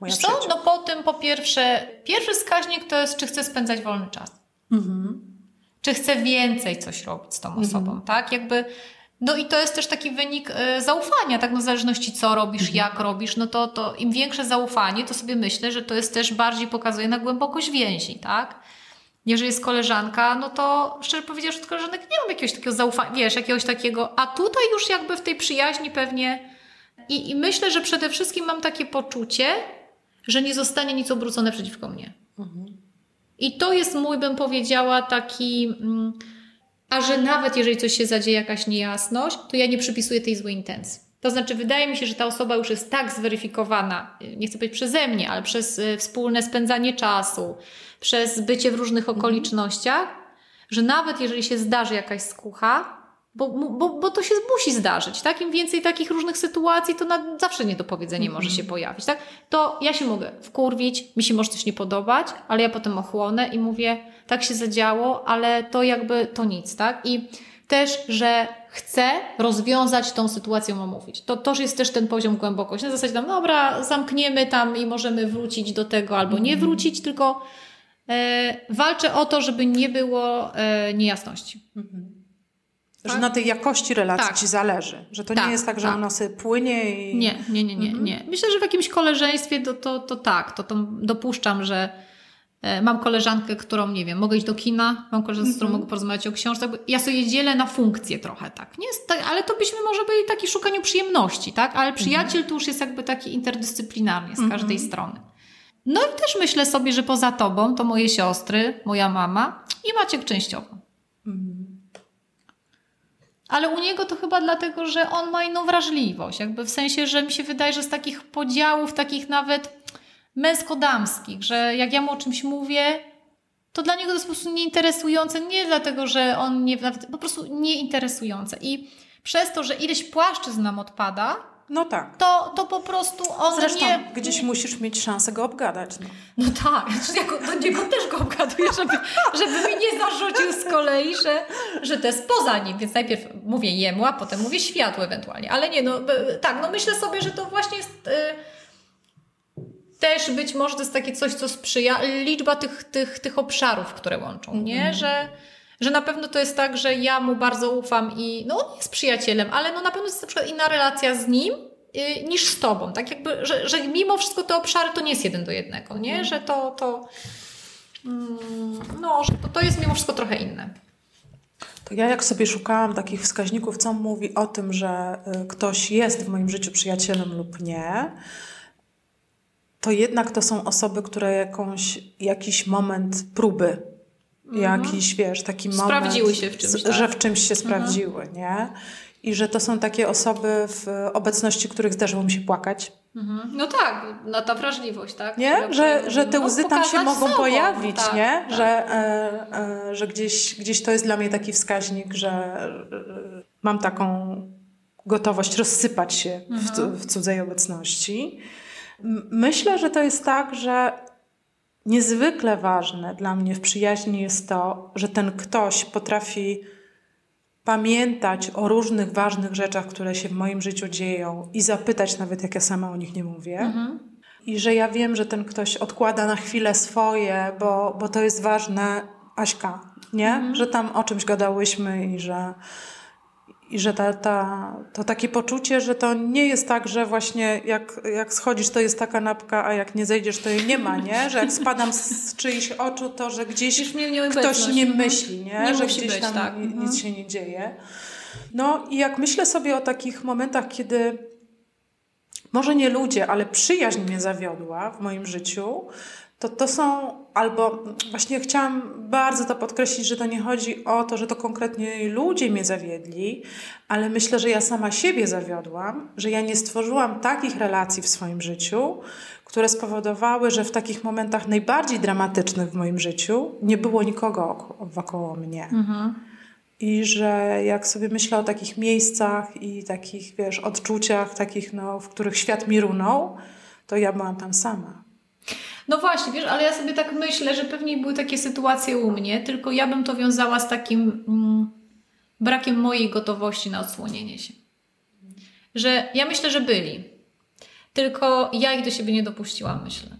Moja co? No po tym po pierwsze, pierwszy wskaźnik to jest, czy chcę spędzać wolny czas. Mhm. Czy chcę więcej coś robić z tą mhm. osobą, tak? Jakby no i to jest też taki wynik y, zaufania, tak? No w zależności co robisz, mhm. jak robisz, no to, to im większe zaufanie, to sobie myślę, że to jest też bardziej pokazuje na głębokość więzi, tak? Jeżeli jest koleżanka, no to szczerze powiedziawszy, od koleżanek nie mam jakiegoś takiego zaufania, wiesz, jakiegoś takiego, a tutaj już jakby w tej przyjaźni pewnie i, i myślę, że przede wszystkim mam takie poczucie, że nie zostanie nic obrócone przeciwko mnie. Mhm. I to jest mój, bym powiedziała, taki... Mm, a że nawet jeżeli coś się zadzieje, jakaś niejasność, to ja nie przypisuję tej złej intencji. To znaczy, wydaje mi się, że ta osoba już jest tak zweryfikowana, nie chcę powiedzieć przeze mnie, ale przez y, wspólne spędzanie czasu, przez bycie w różnych mhm. okolicznościach, że nawet jeżeli się zdarzy jakaś skucha, bo, bo, bo to się musi zdarzyć, tak? Im więcej takich różnych sytuacji, to na, zawsze niedopowiedzenie mm może się mhm. pojawić, tak? To ja się mogę wkurwić, mi się może coś nie podobać, ale ja potem ochłonę i mówię, tak się zadziało, ale to jakby to nic, tak? I też, że chcę rozwiązać tą sytuację, omówić. To też jest też ten poziom głębokości. Na zasadzie tam, dobra, zamkniemy tam i możemy wrócić do tego albo nie mhm. wrócić, tylko e, walczę o to, żeby nie było e, niejasności. Mhm. Tak? Że na tej jakości relacji tak. ci zależy. Że to tak, nie jest tak, że tak. ona sobie płynie i... Nie, nie, nie, nie, mhm. nie. Myślę, że w jakimś koleżeństwie to, to, to tak, to, to dopuszczam, że mam koleżankę, którą, nie wiem, mogę iść do kina, mam koleżankę, z którą mhm. mogę porozmawiać o książce. Ja sobie dzielę na funkcje trochę, tak. Nie tak ale to byśmy może byli taki szukaniu przyjemności, tak? Ale przyjaciel mhm. to już jest jakby taki interdyscyplinarny z każdej mhm. strony. No i też myślę sobie, że poza tobą to moje siostry, moja mama i Maciek częściowo. Mhm. Ale u niego to chyba dlatego, że on ma inną wrażliwość. Jakby w sensie, że mi się wydaje, że z takich podziałów, takich nawet męsko-damskich, że jak ja mu o czymś mówię, to dla niego to jest po prostu nieinteresujące. Nie dlatego, że on nie, po prostu nieinteresujące. I przez to, że ileś płaszczyzn nam odpada, no tak. To, to po prostu on Zresztą nie... gdzieś musisz mieć szansę go obgadać. No, no tak, ja do niego też go obgaduję, żeby, żeby mi nie zarzucił z kolei, że, że to jest poza nim. Więc najpierw mówię jemu, a potem mówię światło ewentualnie. Ale nie, no tak, no myślę sobie, że to właśnie jest... Y, też być może to jest takie coś, co sprzyja liczba tych, tych, tych obszarów, które łączą, nie? Mhm. Że że na pewno to jest tak, że ja mu bardzo ufam i no on jest przyjacielem, ale no na pewno jest na przykład inna relacja z nim yy, niż z tobą. Tak jakby, że, że mimo wszystko te obszary to nie jest jeden do jednego, nie? Że to, to mm, no, że to, to jest mimo wszystko trochę inne. To ja jak sobie szukałam takich wskaźników, co mówi o tym, że y, ktoś jest w moim życiu przyjacielem lub nie, to jednak to są osoby, które jakąś, jakiś moment próby Mhm. jakiś, wiesz, taki moment. Sprawdziły się w czymś. Tak? Że w czymś się mhm. sprawdziły, nie? I że to są takie osoby, w obecności których zdarzyło mi się płakać. Mhm. No tak, no ta wrażliwość, tak? Nie? Że, że te no, łzy tam się mogą sobą. pojawić, tak, nie? Tak. Że, e, e, że gdzieś, gdzieś to jest dla mnie taki wskaźnik, że e, mam taką gotowość rozsypać się mhm. w, w cudzej obecności. Myślę, że to jest tak, że Niezwykle ważne dla mnie w przyjaźni jest to, że ten ktoś potrafi pamiętać o różnych ważnych rzeczach, które się w moim życiu dzieją i zapytać nawet, jak ja sama o nich nie mówię. Mhm. I że ja wiem, że ten ktoś odkłada na chwilę swoje, bo, bo to jest ważne, Aśka, nie? Mhm. Że tam o czymś gadałyśmy i że i że ta, ta, to takie poczucie, że to nie jest tak, że właśnie jak, jak schodzisz, to jest ta kanapka, a jak nie zejdziesz, to jej nie ma, nie? Że jak spadam z czyichś oczu, to że gdzieś ktoś nie mhm. myśli, nie? nie że gdzieś być, tam tak. nic mhm. się nie dzieje. No i jak myślę sobie o takich momentach, kiedy może nie ludzie, ale przyjaźń mnie zawiodła w moim życiu, to to są albo właśnie chciałam bardzo to podkreślić, że to nie chodzi o to, że to konkretnie ludzie mnie zawiedli, ale myślę, że ja sama siebie zawiodłam, że ja nie stworzyłam takich relacji w swoim życiu, które spowodowały, że w takich momentach najbardziej dramatycznych w moim życiu nie było nikogo wokoło mnie. Mhm. I że jak sobie myślę o takich miejscach i takich, wiesz, odczuciach, takich, no, w których świat mi runął, to ja byłam tam sama. No właśnie, wiesz, ale ja sobie tak myślę, że pewnie były takie sytuacje u mnie, tylko ja bym to wiązała z takim mm, brakiem mojej gotowości na odsłonienie się. Że ja myślę, że byli. Tylko ja ich do siebie nie dopuściłam, myślę.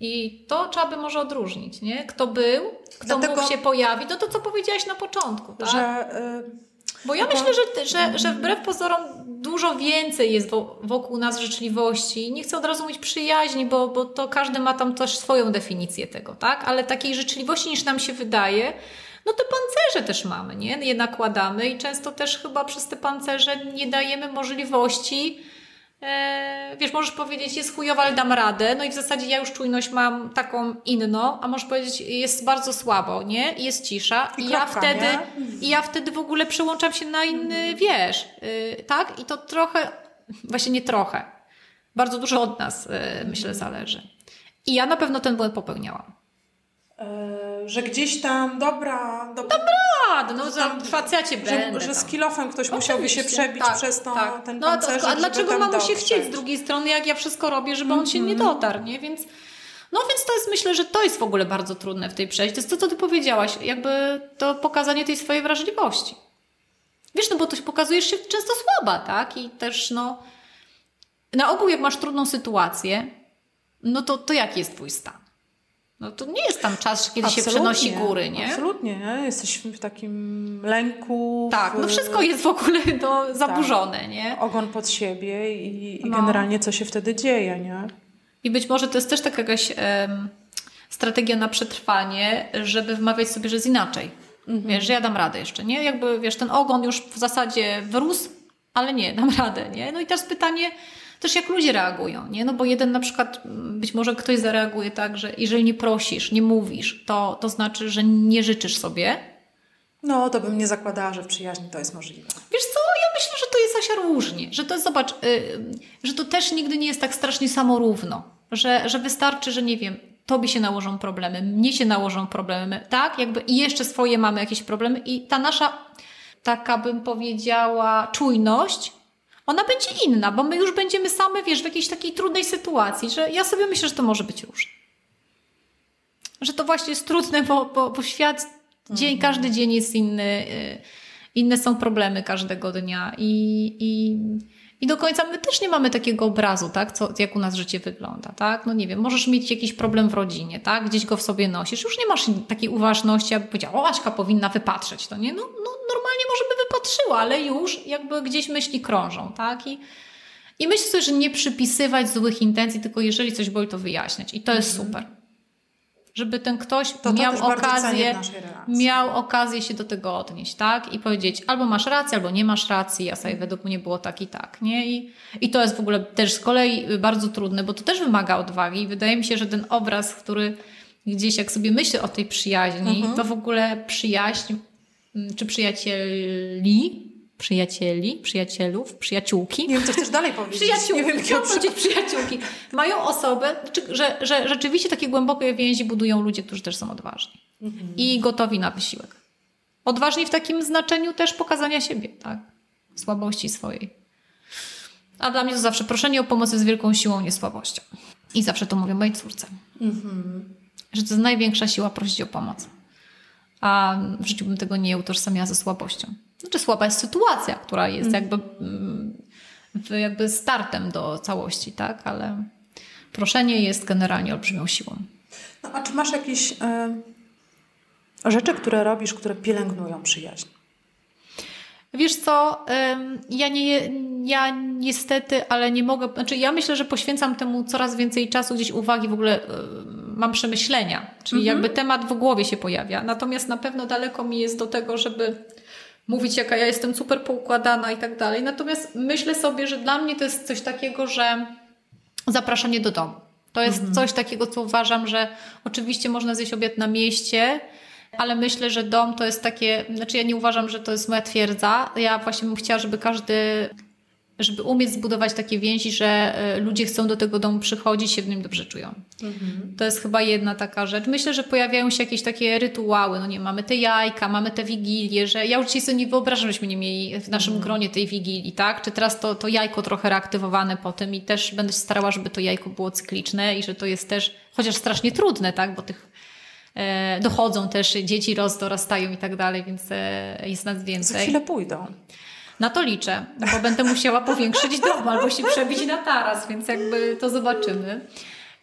I to trzeba by może odróżnić, nie? Kto był, kto Dlatego, mógł się pojawić, no to co powiedziałaś na początku, tak? Że, y, Bo ja myślę, że, że, że wbrew pozorom dużo więcej jest wokół nas życzliwości. Nie chcę od razu mówić przyjaźni, bo, bo to każdy ma tam też swoją definicję tego, tak? Ale takiej życzliwości niż nam się wydaje, no to pancerze też mamy, nie? Je nakładamy i często też chyba przez te pancerze nie dajemy możliwości E, wiesz, możesz powiedzieć, jest chujowa, ale dam radę. No i w zasadzie ja już czujność mam taką inną, a możesz powiedzieć, jest bardzo słabo, nie? Jest cisza. I, I ja wtedy, i ja wtedy w ogóle przełączam się na inny, wiesz, yy, tak? I to trochę, właśnie nie trochę, bardzo dużo od nas, yy, myślę, zależy. I ja na pewno ten błąd popełniałam. Yy, że gdzieś tam, dobra... dobra Dobra, no tam, facjacie będę. Że, że z kilofem ktoś musiałby się przebić tak, przez to, tak. ten no, pancerz, A dlaczego mam się chcieć z drugiej strony, jak ja wszystko robię, żeby on się nie mhm. dotarł, nie? Więc... No więc to jest, myślę, że to jest w ogóle bardzo trudne w tej przejściu. To jest to, co ty powiedziałaś, jakby to pokazanie tej swojej wrażliwości. Wiesz, no bo ty pokazujesz się często słaba, tak? I też, no, na ogół jak masz trudną sytuację, no to, to jaki jest twój stan? No to nie jest tam czas, kiedy absolutnie, się przenosi góry, nie? Absolutnie, nie? Jesteśmy w takim lęku. Tak, no wszystko jest w ogóle to zaburzone, tak. nie? Ogon pod siebie i, i no. generalnie co się wtedy dzieje, nie? I być może to jest też taka jakaś um, strategia na przetrwanie, żeby wmawiać sobie, że jest inaczej. Mhm. Wiesz, że ja dam radę jeszcze, nie? Jakby, wiesz, ten ogon już w zasadzie wyrósł, ale nie, dam radę, nie? No i teraz pytanie, też jak ludzie reagują, nie? No bo jeden na przykład, być może ktoś zareaguje tak, że jeżeli nie prosisz, nie mówisz, to, to znaczy, że nie życzysz sobie. No, to bym nie zakładała, że w przyjaźni to jest możliwe. Wiesz co, ja myślę, że to jest Asia różnie, że to zobacz, yy, że to też nigdy nie jest tak strasznie samorówno, że, że wystarczy, że nie wiem, tobie się nałożą problemy, mnie się nałożą problemy, tak? Jakby i jeszcze swoje mamy jakieś problemy i ta nasza taka bym powiedziała czujność ona będzie inna, bo my już będziemy same, wiesz, w jakiejś takiej trudnej sytuacji, że ja sobie myślę, że to może być różnie. Że to właśnie jest trudne, bo, bo, bo świat, dzień, mhm. każdy dzień jest inny, y, inne są problemy każdego dnia i, i i do końca my też nie mamy takiego obrazu, tak, co, jak u nas życie wygląda, tak? No nie wiem, możesz mieć jakiś problem w rodzinie, tak? Gdzieś go w sobie nosisz, już nie masz takiej uważności, aby powiedziała, o Aśka powinna wypatrzeć, to nie? No, no normalnie może by wypatrzyła, ale już jakby gdzieś myśli krążą, tak? I, i myślę sobie, że nie przypisywać złych intencji, tylko jeżeli coś boli, to wyjaśniać. I to jest mhm. super żeby ten ktoś to miał to okazję, miał okazję się do tego odnieść, tak? I powiedzieć, albo masz rację, albo nie masz racji, a sobie według mnie było tak i tak, nie? I, I to jest w ogóle też z kolei bardzo trudne, bo to też wymaga odwagi i wydaje mi się, że ten obraz, który gdzieś jak sobie myślę o tej przyjaźni, mhm. to w ogóle przyjaźń mm, czy przyjacieli przyjacieli, przyjacielów, przyjaciółki. Nie wiem, co chcesz dalej powiedzieć. Przyjaciółki, nie wiem, chciałam powiedzieć przyjaciółki. Mają osobę, że, że rzeczywiście takie głębokie więzi budują ludzie, którzy też są odważni. Mhm. I gotowi na wysiłek. Odważni w takim znaczeniu też pokazania siebie, tak? Słabości swojej. A dla mnie to zawsze proszenie o pomoc jest wielką siłą, nie słabością. I zawsze to mówię mojej córce. Mhm. Że to jest największa siła prosić o pomoc. A w życiu bym tego nie utożsamiała ze słabością. Znaczy słaba jest sytuacja, która jest mm. jakby, mm, jakby startem do całości, tak? Ale proszenie jest generalnie olbrzymią siłą. No, a czy masz jakieś y, rzeczy, które robisz, które pielęgnują przyjaźń? Wiesz co, ja, nie, ja niestety, ale nie mogę, znaczy ja myślę, że poświęcam temu coraz więcej czasu, gdzieś uwagi, w ogóle mam przemyślenia, czyli mhm. jakby temat w głowie się pojawia. Natomiast na pewno daleko mi jest do tego, żeby mówić, jaka ja jestem super poukładana i tak dalej. Natomiast myślę sobie, że dla mnie to jest coś takiego, że zapraszanie do domu. To jest mhm. coś takiego, co uważam, że oczywiście można zjeść obiad na mieście, ale myślę, że dom to jest takie, znaczy ja nie uważam, że to jest moja twierdza. Ja właśnie bym chciała, żeby każdy żeby umieć zbudować takie więzi, że e, ludzie chcą do tego domu przychodzić, się w nim dobrze czują. Mhm. To jest chyba jedna taka rzecz. Myślę, że pojawiają się jakieś takie rytuały. No nie, mamy te jajka, mamy te wigilie, że ja już dzisiaj sobie nie wyobrażam, żebyśmy nie mieli w naszym mhm. gronie tej wigilii, tak? Czy teraz to, to jajko trochę reaktywowane po tym i też będę się starała, żeby to jajko było cykliczne i że to jest też, chociaż strasznie trudne, tak? Bo tych e, dochodzą też dzieci, roz, dorastają i tak dalej, więc e, jest nas więcej. Za chwilę pójdą. Na to liczę, bo będę musiała powiększyć dom albo się przebić na taras, więc jakby to zobaczymy.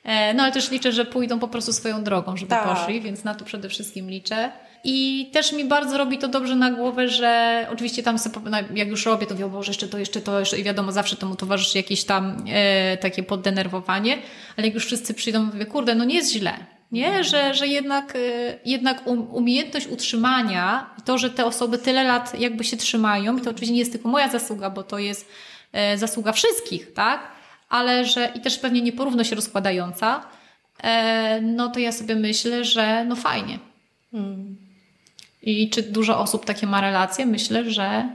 E, no ale też liczę, że pójdą po prostu swoją drogą, żeby tak. poszli, więc na to przede wszystkim liczę. I też mi bardzo robi to dobrze na głowę, że oczywiście tam sobie, jak już robię, to wiem, że jeszcze to, jeszcze to, jeszcze i wiadomo, zawsze temu towarzyszy jakieś tam e, takie poddenerwowanie, ale jak już wszyscy przyjdą, mówię, kurde, no nie jest źle nie? Że, że jednak, y, jednak um, umiejętność utrzymania, to, że te osoby tyle lat jakby się trzymają, i to oczywiście nie jest tylko moja zasługa, bo to jest e, zasługa wszystkich, tak? Ale że i też pewnie nieporówno się rozkładająca, e, no to ja sobie myślę, że no fajnie. Hmm. I czy dużo osób takie ma relacje? Myślę, że,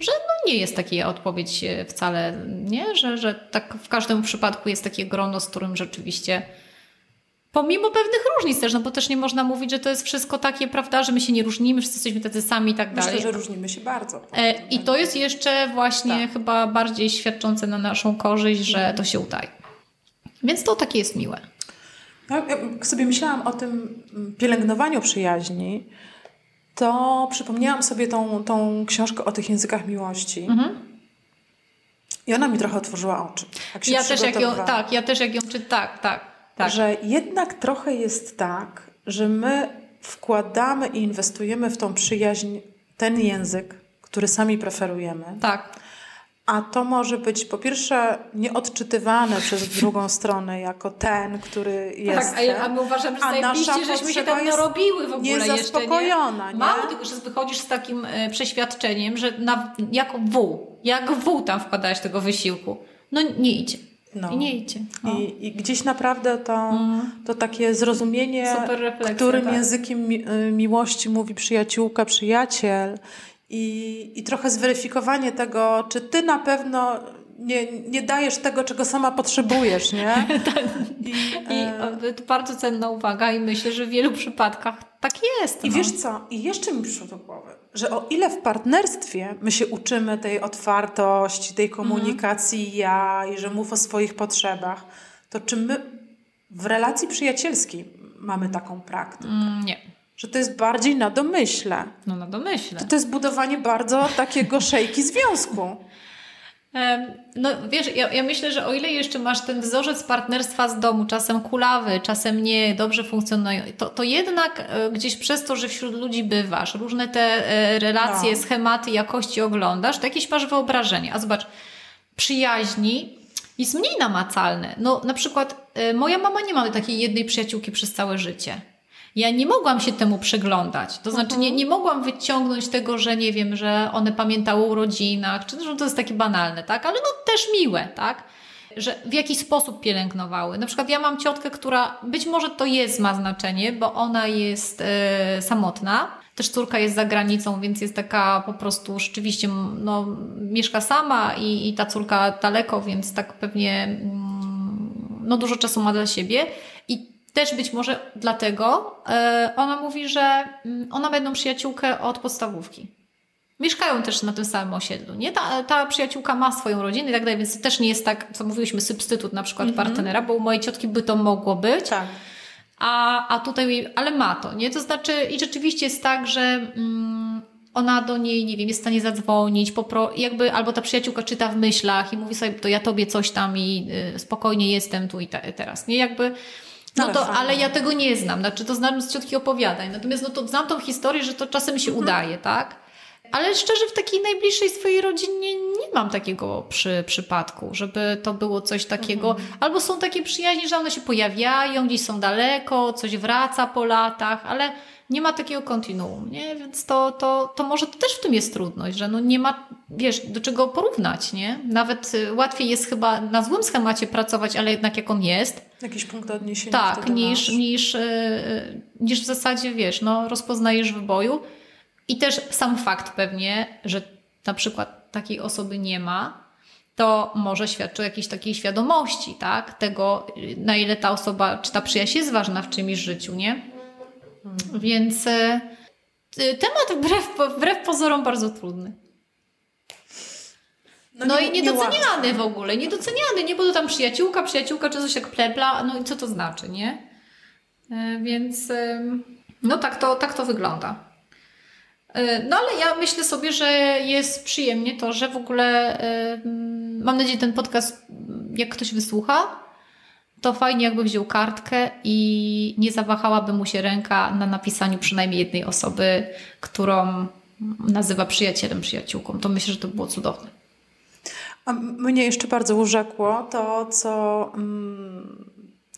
że no nie jest taka odpowiedź e, wcale, nie? Że, że tak w każdym przypadku jest takie grono, z którym rzeczywiście Pomimo pewnych różnic też, no bo też nie można mówić, że to jest wszystko takie, prawda, że my się nie różnimy, wszyscy jesteśmy tacy sami i tak dalej. Myślę, że różnimy się bardzo. E, I to jest jeszcze właśnie tak. chyba bardziej świadczące na naszą korzyść, że to się udaje. Więc to takie jest miłe. Ja, jak sobie myślałam o tym pielęgnowaniu przyjaźni, to przypomniałam sobie tą, tą książkę o tych językach miłości. Mhm. I ona mi trochę otworzyła oczy. ja też jak ją, tak, ja też jak ją czytam, tak, tak tak. że jednak trochę jest tak, że my wkładamy i inwestujemy w tą przyjaźń ten język, który sami preferujemy. Tak. A to może być po pierwsze nieodczytywane przez drugą stronę jako ten, który jest. Tak, a, a my uważam, że zajebiście, żeśmy się tam narobiły w ogóle jeszcze. Nie? Mało tylko, że wychodzisz z takim e, przeświadczeniem, że na, jako w, jak w tam wkładałeś tego wysiłku. No nie idzie. No. I nie idzie. I, I, gdzieś naprawdę to, mm. to takie zrozumienie, którym tak. językiem mi, y, miłości mówi przyjaciółka, przyjaciel i, i trochę zweryfikowanie tego, czy ty na pewno nie, nie dajesz tego, czego sama potrzebujesz, nie? Tak. I, I e... to bardzo cenna uwaga i myślę, że w wielu przypadkach tak jest. I no. wiesz co? I jeszcze mi przyszło do głowy, że o ile w partnerstwie my się uczymy tej otwartości, tej komunikacji mhm. ja i że mów o swoich potrzebach, to czy my w relacji przyjacielskiej mamy taką praktykę? Mm, nie. Że to jest bardziej na domyśle. No na domyśle. To, to jest budowanie bardzo takiego szejki związku. No wiesz, ja, ja, myślę, że o ile jeszcze masz ten wzorzec partnerstwa z domu, czasem kulawy, czasem nie, dobrze funkcjonują, to, to jednak e, gdzieś przez to, że wśród ludzi bywasz, różne te e, relacje, no. schematy, jakości oglądasz, to jakieś masz wyobrażenie. A zobacz, przyjaźni jest mniej namacalne. No na przykład e, moja mama nie ma takiej jednej przyjaciółki przez całe życie ja nie mogłam się temu przyglądać. To znaczy, nie, nie mogłam wyciągnąć tego, że nie wiem, że one pamiętały o urodzinach, czy że to jest takie banalne, tak? Ale no też miłe, tak? Że w jaki sposób pielęgnowały. Na przykład ja mam ciotkę, która być może to jest, ma znaczenie, bo ona jest e, samotna. Też córka jest za granicą, więc jest taka po prostu rzeczywiście, no, mieszka sama i, i ta córka daleko, więc tak pewnie mm, no, dużo czasu ma dla siebie. Też być może dlatego e, ona mówi, że mm, ona będą przyjaciółkę od podstawówki. Mieszkają też na tym samym osiedlu. Nie? Ta, ta przyjaciółka ma swoją rodzinę i tak dalej, więc też nie jest tak, co mówiłyśmy, substytut na przykład -hmm. partnera, bo u mojej ciotki by to mogło być. Tak. A, a tutaj, ale ma to, nie? To znaczy, i rzeczywiście jest tak, że mm, ona do niej, nie wiem, jest w stanie zadzwonić, popro, jakby, albo ta przyjaciółka czyta w myślach i mówi sobie, to ja tobie coś tam i y, spokojnie jestem tu i te, teraz, nie? Jakby no to, ale ja tego nie znam. Znaczy, to znam z ciotki opowiadań. Natomiast no to znam tą historię, że to czasem się mhm. udaje, tak? Ale szczerze, w takiej najbliższej swojej rodzinie nie mam takiego przy, przypadku, żeby to było coś takiego. Mhm. Albo są takie przyjaźnie, że one się pojawiają, gdzieś są daleko, coś wraca po latach, ale nie ma takiego kontinuum, nie? Więc to, to, to może to też w tym jest trudność, że no nie ma, wiesz, do czego porównać, nie? Nawet y, łatwiej jest chyba na złym schemacie pracować, ale jednak jak on jest, Jakiś punkt odniesienia. Tak, niż, niż, yy, niż w zasadzie, wiesz, no, rozpoznajesz w boju. I też sam fakt pewnie, że na przykład takiej osoby nie ma, to może świadczy o jakiejś takiej świadomości, tak? Tego, na ile ta osoba, czy ta przyjaźń jest ważna w czymś życiu, nie? Hmm. Więc y, temat wbrew, wbrew pozorom bardzo trudny. No, no nie, i niedoceniany nie w ogóle, niedoceniany, nie, bo to tam przyjaciółka, przyjaciółka czy coś jak plebla, no i co to znaczy, nie? Y, więc no tak to, tak to wygląda. E, no ale ja myślę sobie, że jest przyjemnie to, że w ogóle e, mam nadzieję, ten podcast, jak ktoś wysłucha, to fajnie jakby wziął kartkę i nie zawahałaby mu się ręka na napisaniu przynajmniej jednej osoby, którą nazywa przyjacielem, przyjaciółką. To myślę, że to było cudowne. A mnie jeszcze bardzo urzekło to, co mm,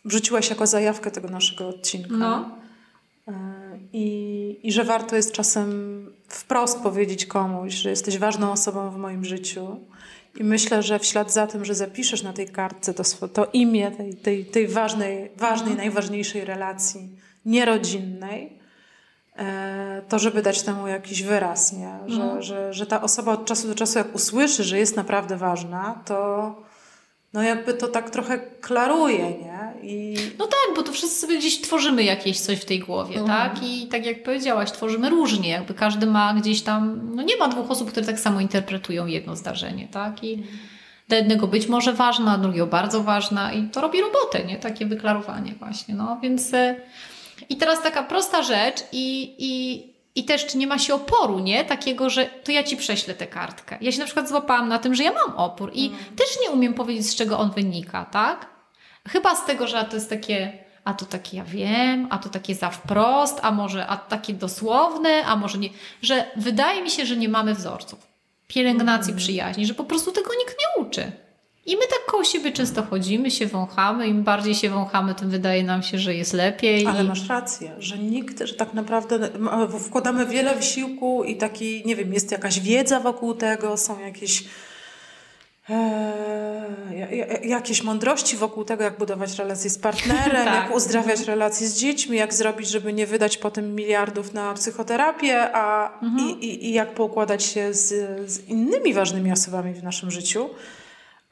wrzuciłaś jako zajawkę tego naszego odcinka. No. E, i, I że warto jest czasem wprost powiedzieć komuś, że jesteś ważną osobą w moim życiu. I myślę, że w ślad za tym, że zapiszesz na tej kartce to, to imię tej, tej, tej ważnej, ważnej, mhm. najważniejszej relacji nierodzinnej, to żeby dać temu jakiś wyraz, nie? Że, mhm. że, że ta osoba od czasu do czasu, jak usłyszy, że jest naprawdę ważna, to no jakby to tak trochę klaruje, nie? I... No tak, bo to wszyscy sobie gdzieś tworzymy jakieś coś w tej głowie, mhm. tak? I tak jak powiedziałaś, tworzymy różnie, jakby każdy ma gdzieś tam, no nie ma dwóch osób, które tak samo interpretują jedno zdarzenie, tak? I dla jednego być może ważna, drugiego bardzo ważna i to robi robotę, nie? Takie wyklarowanie właśnie, no więc... I teraz taka prosta rzecz i, i i też, czy nie ma się oporu, nie? Takiego, że to ja ci prześlę tę kartkę. Ja się na przykład złapałam na tym, że ja mam opór i mm. też nie umiem powiedzieć, z czego on wynika, tak? Chyba z tego, że to jest takie, a to takie ja wiem, a to takie za wprost, a może a takie dosłowne, a może nie. Że wydaje mi się, że nie mamy wzorców pielęgnacji mm. przyjaźni, że po prostu tego nikt nie uczy. I my tak koło siebie często chodzimy, się wąchamy. Im bardziej się wąchamy, tym wydaje nam się, że jest lepiej. Ale masz rację, że nikt, że tak naprawdę wkładamy wiele wysiłku i taki, nie wiem, jest jakaś wiedza wokół tego, są jakieś e, jakieś mądrości wokół tego, jak budować relacje z partnerem, tak. jak uzdrawiać relacje z dziećmi, jak zrobić, żeby nie wydać potem miliardów na psychoterapię, a mhm. i, i, i, jak poukładać się z, z innymi ważnymi osobami w naszym życiu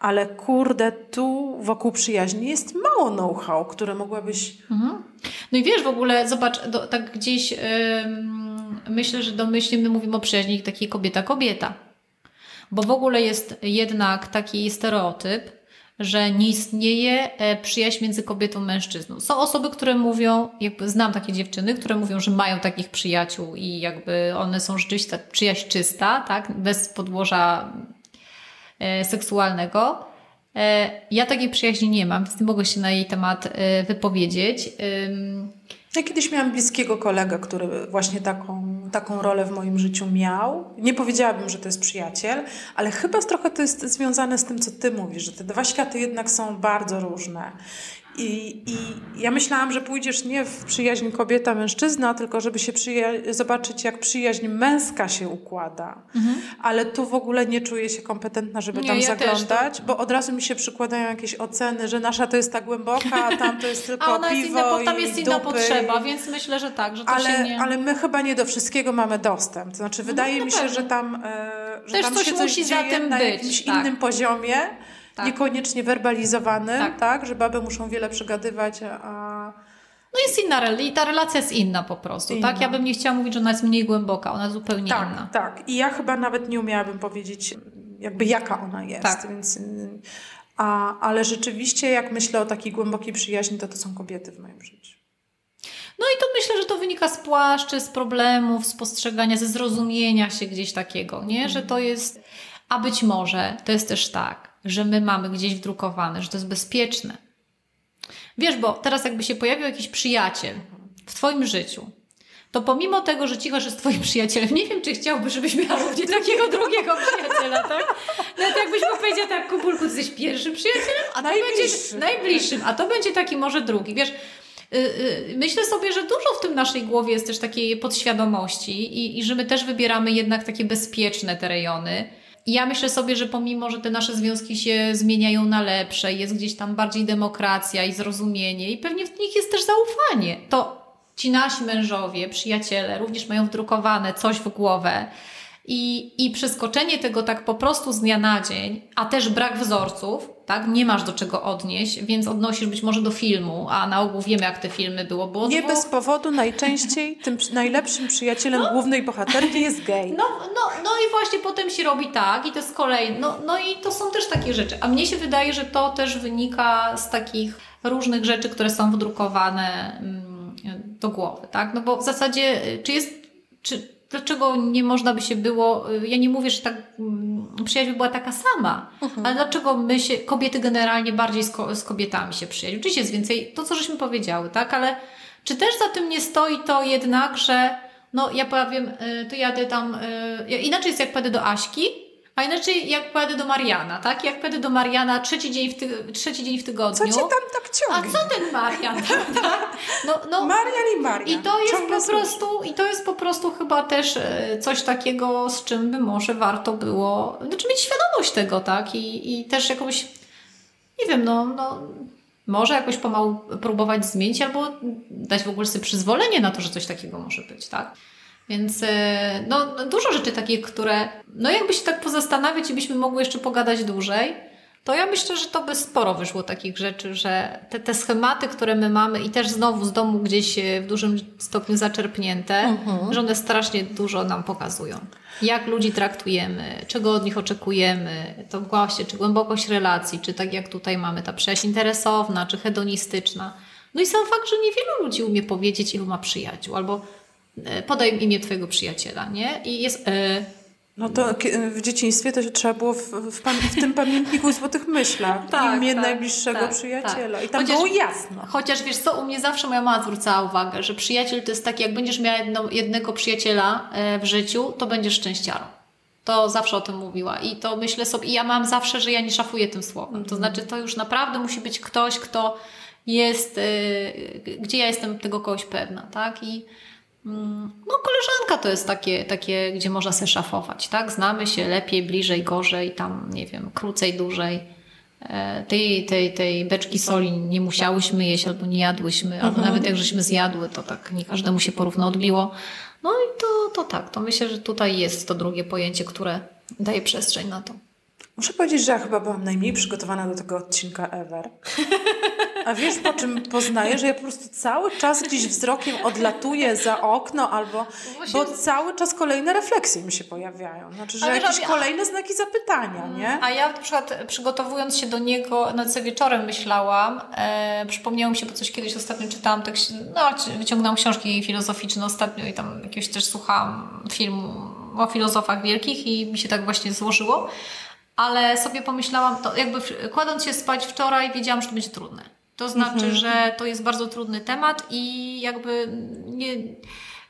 ale kurde, tu wokół przyjaźni jest mało know-how, które mogłabyś. Mhm. No i wiesz, w ogóle, zobacz, do, tak gdzieś yy, myślę, że domyślnie my mówimy o przyjaźni takiej kobieta-kobieta. Bo w ogóle jest jednak taki stereotyp, że nie istnieje e, przyjaźń między kobietą i mężczyzną. Są osoby, które mówią, jakby znam takie dziewczyny, które mówią, że mają takich przyjaciół i jakby one są rzeczywiście przyjaźń czysta, tak, bez podłoża seksualnego. E, ja takiej przyjaźni nie mam, więc nie mogę się na jej temat e, wypowiedzieć. Ja kiedyś miałam bliskiego kolegę, który właśnie taką, taką rolę w moim życiu miał. Nie powiedziałabym, że to jest przyjaciel, ale chyba trochę to jest związane z tym, co ty mówisz, że te dwa światy jednak są bardzo różne. I, I ja myślałam, że pójdziesz nie w przyjaźń kobieta-mężczyzna, tylko żeby się zobaczyć, jak przyjaźń męska się układa. Mhm. Ale tu w ogóle nie czuję się kompetentna, żeby nie, tam ja zaglądać, bo od razu mi się przykładają jakieś oceny, że nasza to jest tak głęboka, a tam to jest tylko a ona piwo jest inna, bo tam jest inna potrzeba, więc myślę, że tak, że to ale, się nie... Ale my chyba nie do wszystkiego mamy dostęp. To znaczy, wydaje no, mi się, że tam, e, że Też tam coś się coś musi dzieje na być, jakimś tak. innym poziomie tak. niekoniecznie werbalizowany, tak. tak, że baby muszą wiele przegadywać, a... No jest inna, i ta relacja jest inna po prostu, inna. tak? Ja bym nie chciała mówić, że ona jest mniej głęboka, ona jest zupełnie tak, inna. Tak, i ja chyba nawet nie umiałabym powiedzieć jakby jaka ona jest, tak. więc... A, ale rzeczywiście jak myślę o takiej głębokiej przyjaźni, to to są kobiety w moim życiu. No i to myślę, że to wynika z płaszczy, z problemów, z postrzegania, ze zrozumienia się gdzieś takiego, nie? Że to jest... A być może to jest też tak, że my mamy gdzieś wdrukowane, że to jest bezpieczne. Wiesz, bo teraz jakby się pojawił jakiś przyjaciel w Twoim życiu, to pomimo tego, że cicho, że jest Twoim przyjacielem, nie wiem, czy chciałby, żebyś miał również takiego drugiego przyjaciela, tak? Nawet jakbyś mu powiedział tak, Kubulku, ty jesteś pierwszym przyjacielem, a to będzie najbliższym, a to będzie taki może drugi. Wiesz, y, y, Myślę sobie, że dużo w tym naszej głowie jest też takiej podświadomości i, i że my też wybieramy jednak takie bezpieczne te rejony ja myślę sobie, że pomimo, że te nasze związki się zmieniają na lepsze, jest gdzieś tam bardziej demokracja i zrozumienie i pewnie w nich jest też zaufanie, to ci nasi mężowie, przyjaciele również mają wdrukowane coś w głowę, i, I przeskoczenie tego tak po prostu z dnia na dzień, a też brak wzorców, tak? Nie masz do czego odnieść, więc odnosisz być może do filmu, a na ogół wiemy, jak te filmy było. było Nie bez powodu najczęściej tym najlepszym przyjacielem no. głównej bohaterki jest gej. No, no, no i właśnie potem się robi tak i to z kolei, no, no i to są też takie rzeczy. A mnie się wydaje, że to też wynika z takich różnych rzeczy, które są wdrukowane mm, do głowy, tak? No bo w zasadzie, czy jest, czy, dlaczego nie można by się było, y, ja nie mówię, że tak mm, przyjaźń by była taka sama, mhm. ale dlaczego my się, kobiety generalnie bardziej z, ko z kobietami się przyjaźnią? Oczywiście jest więcej, to co żeśmy powiedziały, tak, ale czy też za tym nie stoi to jednak, że no ja powiem, y, to jadę tam, y, inaczej jest jak pójdę do Aśki, a inaczej jak pojadę do Mariana, tak? Jak pojadę do Mariana trzeci dzień w, ty trzeci dzień w tygodniu. Co cię tam tak ciągnie? A co ten Marian, No, no, Marian i Marian. I to jest po prostu, i to jest po prostu chyba też e, coś takiego, z czym by może warto było, znaczy mieć świadomość tego, tak? I, i też jakąś, nie wiem, no, no może jakoś pomału próbować zmienić albo dać w ogóle sobie przyzwolenie na to, że coś takiego może być, tak? Więc e, no, no, dużo rzeczy takich, które, no jakby się tak pozastanawiać i byśmy mogły jeszcze pogadać dłużej, to ja myślę, że to by sporo wyszło takich rzeczy, że te, te schematy, które my mamy i też znowu z domu gdzieś e, w dużym stopniu zaczerpnięte, mhm. że one strasznie dużo nam pokazują. Jak ludzi traktujemy, czego od nich oczekujemy, to właśnie, czy głębokość relacji, czy tak jak tutaj mamy ta przyjaźń interesowna, czy hedonistyczna. No i sam fakt, że niewielu ludzi umie powiedzieć, ilu ma przyjaciół, albo podaj imię twojego przyjaciela, nie? I jest... E, no to w dzieciństwie to trzeba było w, w, w tym pamiętniku złotych myślach. tak, imię tak, najbliższego tak, przyjaciela. I tam chociaż, było jasno. Chociaż wiesz co, u mnie zawsze moja mama zwrócała uwagę, że przyjaciel to jest taki, jak będziesz miała jedno, jednego przyjaciela e, w życiu, to będziesz szczęściarą. To zawsze o tym mówiła. I to myślę sobie, i ja mam zawsze, że ja nie szafuję tym słowem. Mm. To znaczy, to już naprawdę musi być ktoś, kto jest, gdzie ja jestem tego kogoś pewna, tak? I no, koleżanka to jest takie, takie, gdzie można się szafować, tak? Znamy się lepiej, bliżej, gorzej, tam, nie wiem, krócej, dłużej. E, tej, tej, tej beczki soli nie musiałyśmy jeść albo nie jadłyśmy, albo mhm. nawet jak żeśmy zjadły, to tak nie każdemu się porówno odbiło. No i to, to tak, to myślę, że tutaj jest to drugie pojęcie, które daje przestrzeń na to. Muszę powiedzieć, że ja chyba byłam najmniej przygotowana do tego odcinka ever. A wiesz, po czym poznaję, że ja po prostu cały czas gdzieś wzrokiem odlatuję za okno albo, bo cały czas kolejne refleksje mi się pojawiają. Znaczy, że jakieś kolejne znaki zapytania, nie? A ja na przykład przygotowując się do niego, no co wieczorem myślałam, e, przypomniało mi się, bo coś kiedyś ostatnio czytałam, tak, no wyciągnęłam książki filozoficzne ostatnio i tam jakiegoś też słuchałam filmu o filozofach wielkich i mi się tak właśnie złożyło ale sobie pomyślałam, to jakby kładąc się spać wczoraj, wiedziałam, że to będzie trudne. To znaczy, mhm. że to jest bardzo trudny temat i jakby nie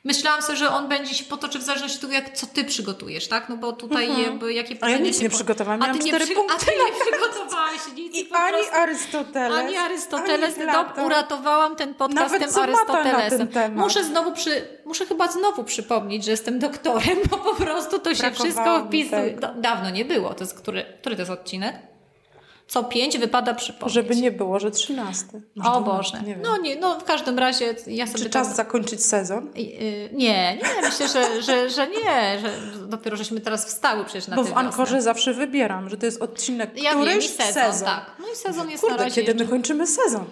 myślałam sobie, że on będzie się potoczył w zależności od tego, jak, co ty przygotujesz, tak? No bo tutaj mhm. jakby jakie A ja nic nie przygotowałam, miałam cztery przy... punkty. A ty nie przygotowałaś nic. I ani prostu... Arystoteles. Ani Arystoteles. Ani uratowałam ten podcast Nawet tym Arystotelesem. Muszę znowu przy... Muszę chyba znowu przypomnieć, że jestem doktorem, bo po prostu to się wszystko wpisuje. Dawno nie było. To jest który, który to jest odcinek? Co pięć wypada przypomnieć. Żeby nie było, że trzynasty. o Boże. Nie no nie, no w każdym razie ja sobie Czy czas tak... zakończyć sezon? Y, nie, nie, myślę, że, że, że nie, że dopiero żeśmy teraz wstały przecież na Bo w Ankorze zawsze wybieram, że to jest odcinek ja któryś wiem, i sezon, sezon. Tak. No i sezon jest Kurde, na razie kiedy my kończymy sezon?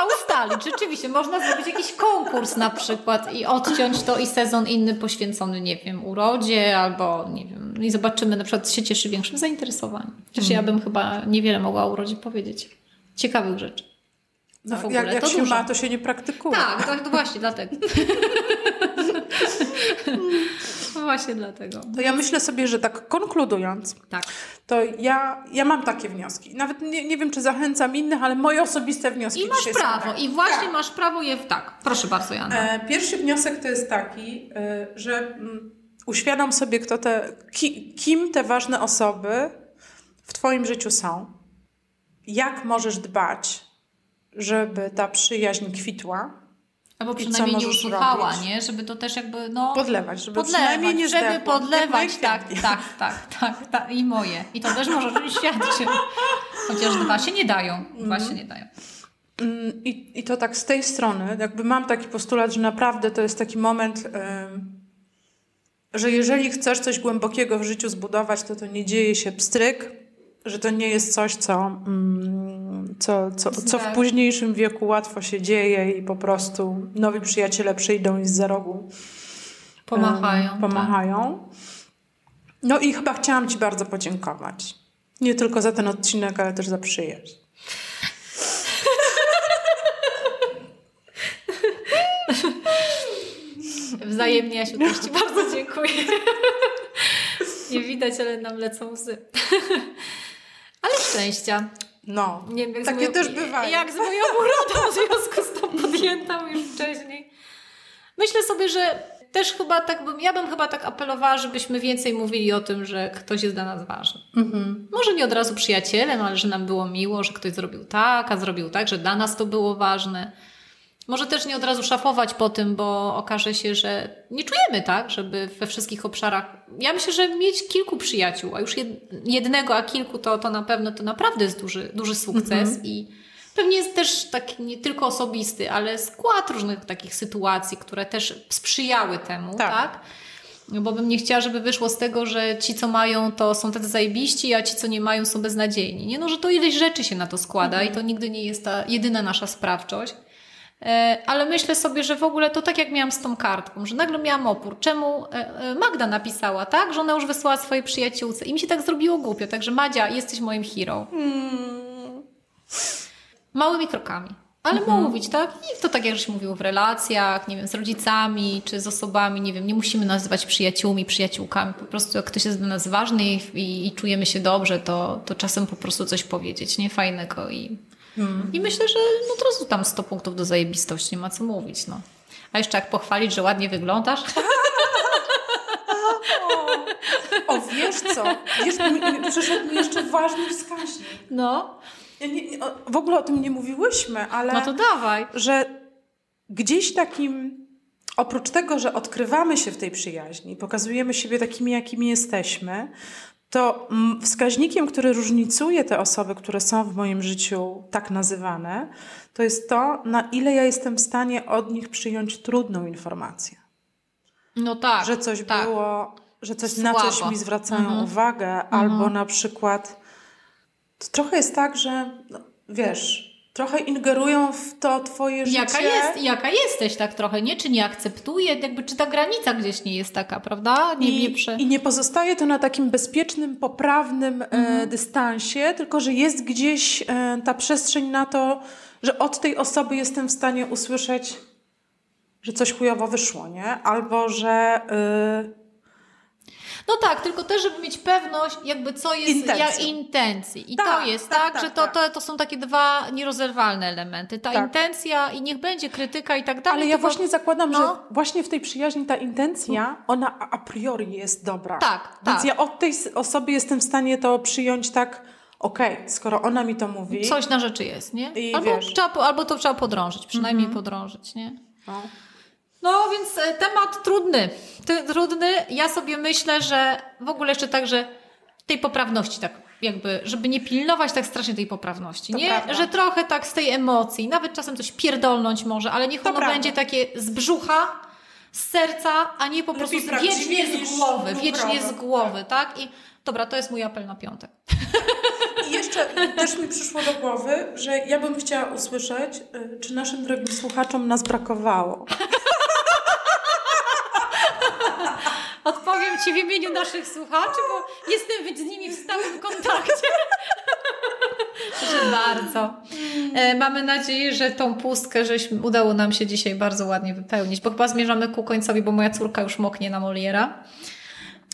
Trzeba ustalić. Rzeczywiście, można zrobić jakiś konkurs na przykład i odciąć to i sezon inny poświęcony, nie wiem, urodzie albo, nie wiem, i zobaczymy, na przykład się cieszy większym zainteresowaniem. Chociaż ja bym chyba niewiele mogła o urodzie powiedzieć. Ciekawych rzeczy. No, ogóle. Jak, jak się dużo. ma, to się nie praktykuje. Tak, to, to właśnie dlatego. No właśnie dlatego. To ja myślę sobie, że tak konkludując, tak. to ja, ja mam takie wnioski. Nawet nie, nie wiem, czy zachęcam innych, ale moje osobiste wnioski. I masz prawo. I właśnie tak. masz prawo je... Tak, proszę bardzo, Jana. E, pierwszy wniosek to jest taki, e, że mm, uświadom sobie, kto te, ki, kim te ważne osoby w Twoim życiu są. Jak możesz dbać, żeby ta przyjaźń kwitła Albo przynajmniej nie usłuchała, robić? nie? Żeby to też jakby, no... Podlewać, żeby podlewać, przynajmniej nie żeby zdechło. podlewać, tak, tak, tak, tak, tak, i moje. I to też może świadczy. Chociaż dwa się nie dają, dwa się nie dają. Mm, I, I to tak z tej strony, jakby mam taki postulat, że naprawdę to jest taki moment, że jeżeli chcesz coś głębokiego w życiu zbudować, to to nie dzieje się pstryk, że to nie jest coś, co, mm, co, co, co w Tak. późniejszym wieku łatwo się dzieje i po prostu nowi przyjaciele przyjdą i z za rogu Pomachają. ym, pomachają. No i chyba chciałam Ci bardzo podziękować. Nie tylko za ten odcinek, ale też za przyjaźń. Tak. Wzajemnie, Jasiu, też Ci bardzo dziękuję. Nie widać, ale nam lecą łzy. Ale szczęścia. No, Nie wiem, takie moją, też bywają. Jak z moją urodą w związku z tą podjętą już wcześniej. Myślę sobie, że też chyba tak bym, ja bym chyba tak apelowała, żebyśmy więcej mówili o tym, że ktoś jest dla nas ważny. Mhm. Może nie od razu przyjacielem, ale że nam było miło, że ktoś zrobił tak, a zrobił tak, że dla nas to było ważne. Może też nie od razu szafować po tym, bo okaże się, że nie czujemy tak, żeby we wszystkich obszarach. Ja myślę, że mieć kilku przyjaciół, a już jed, jednego, a kilku to, to na pewno to naprawdę jest duży, duży sukces i pewnie jest też taki nie tylko osobisty, ale skład różnych takich sytuacji, które też sprzyjały temu, Tak. tak? Bo bym nie chciała, żeby wyszło z tego, że ci, co mają, to są tacy zajebiści, a ci, co nie mają, są beznadziejni. Nie, no, że to ileś rzeczy się na to składa i to nigdy nie jest ta jedyna nasza sprawczość. E, Ale myślę sobie, że w ogóle to tak jak miałam z tą kartką, że nagle miałam opór. Czemu e, e, Magda napisała, tak? Że ona już wysłała swojej przyjaciółce i mi się tak zrobiło głupio. Także Madzia, jesteś moim hero. Małymi krokami. Ale mówić, tak? I to tak jak żeś mówił w relacjach, nie wiem, z rodzicami czy z osobami, nie wiem, nie musimy nazywać przyjaciółmi, przyjaciółkami. Po prostu jak ktoś jest dla nas ważny i, i, i czujemy się dobrze, to, to czasem po prostu coś powiedzieć, nie? Fajnego i, i myślę, że no od razu tam 100 punktów do zajebistości, nie ma co mówić, no. A jeszcze jak pochwalić, że ładnie wyglądasz. O, wiesz co? Wiesz, mi- przyszedł mi jeszcze ważny wskaźnik. No, Ja nie, o- w ogóle o tym nie mówiłyśmy, ale no to dawaj. że gdzieś takim, oprócz tego, że odkrywamy się w tej przyjaźni, pokazujemy siebie takimi, jakimi jesteśmy, to mm, wskaźnikiem, który różnicuje te osoby, które są w moim życiu tak nazywane, to jest to, na ile ja jestem w stanie od nich przyjąć trudną informację. No tak. że coś tak. było, że coś na Słabo. coś mi zwracają Mhm. uwagę, albo na przykład to trochę jest tak, że no, wiesz, trochę ingerują w to twoje życie. Jaka, jest, jaka jesteś tak trochę, nie? Czy nie akceptuje, jakby czy ta granica gdzieś nie jest taka, prawda? Nie, I, nie prze... I nie pozostaje to na takim bezpiecznym, poprawnym Mhm. e, dystansie, tylko że jest gdzieś e, ta przestrzeń na to, że od tej osoby jestem w stanie usłyszeć, że coś chujowo wyszło, nie? Albo że y, No tak, tylko też, żeby mieć pewność, jakby co jest Intencji. jak intencji. I Tak, to jest tak, tak, tak, że to, tak. to, to są takie dwa nierozerwalne elementy. Ta Tak. intencja i niech będzie krytyka i tak dalej. Ale ja tylko- właśnie zakładam, no. że właśnie w tej przyjaźni ta intencja, ona a priori jest dobra. Tak, Więc tak. ja od tej osoby jestem w stanie to przyjąć tak, okej, skoro ona mi to mówi. Coś na rzeczy jest, nie? Albo, trzeba, albo to trzeba podrążyć, przynajmniej podrążyć, nie? No. No więc e, temat trudny. Trudny. Ja sobie myślę, że w ogóle jeszcze tak, że tej poprawności tak jakby, żeby nie pilnować tak strasznie tej poprawności, To nie? prawda. Że trochę tak z tej emocji, nawet czasem coś pierdolnąć może, ale niech To ono prawda. będzie takie z brzucha, z serca, a nie po prostu Lepiej prawdziwie wiecznie z głowy, wiecznie z głowy, tak? I dobra, to jest mój apel na piątek. I jeszcze też mi przyszło do głowy, że ja bym chciała usłyszeć, y, czy naszym drogim słuchaczom nas brakowało. Ci w imieniu naszych słuchaczy, bo jestem z nimi w stałym kontakcie. Proszę bardzo. E, mamy nadzieję, że tą pustkę żeśmy, udało nam się dzisiaj bardzo ładnie wypełnić, bo chyba zmierzamy ku końcowi, bo moja córka już moknie na Moliera.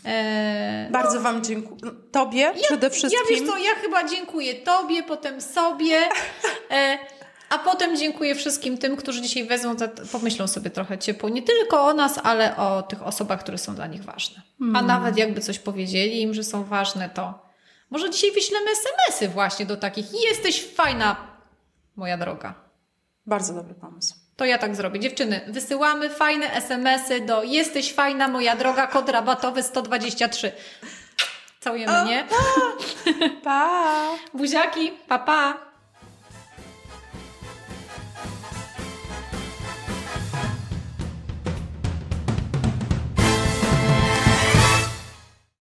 E, Bardzo Wam dziękuję. Tobie przede wszystkim. ja wiesz co, ja chyba dziękuję Tobie, potem sobie, e, a potem dziękuję wszystkim tym, którzy dzisiaj wezmą, za, pomyślą sobie trochę ciepło, nie tylko o nas, ale o tych osobach, które są dla nich ważne. A nawet jakby coś powiedzieli im, że są ważne, to może dzisiaj wyślemy SMS-y właśnie do takich jesteś fajna, moja droga. Bardzo dobry pomysł. To ja tak zrobię. Dziewczyny, wysyłamy fajne SMS-y do jesteś fajna, moja droga, kod rabatowy 123. Całujemy, nie? Pa! Buziaki, pa pa!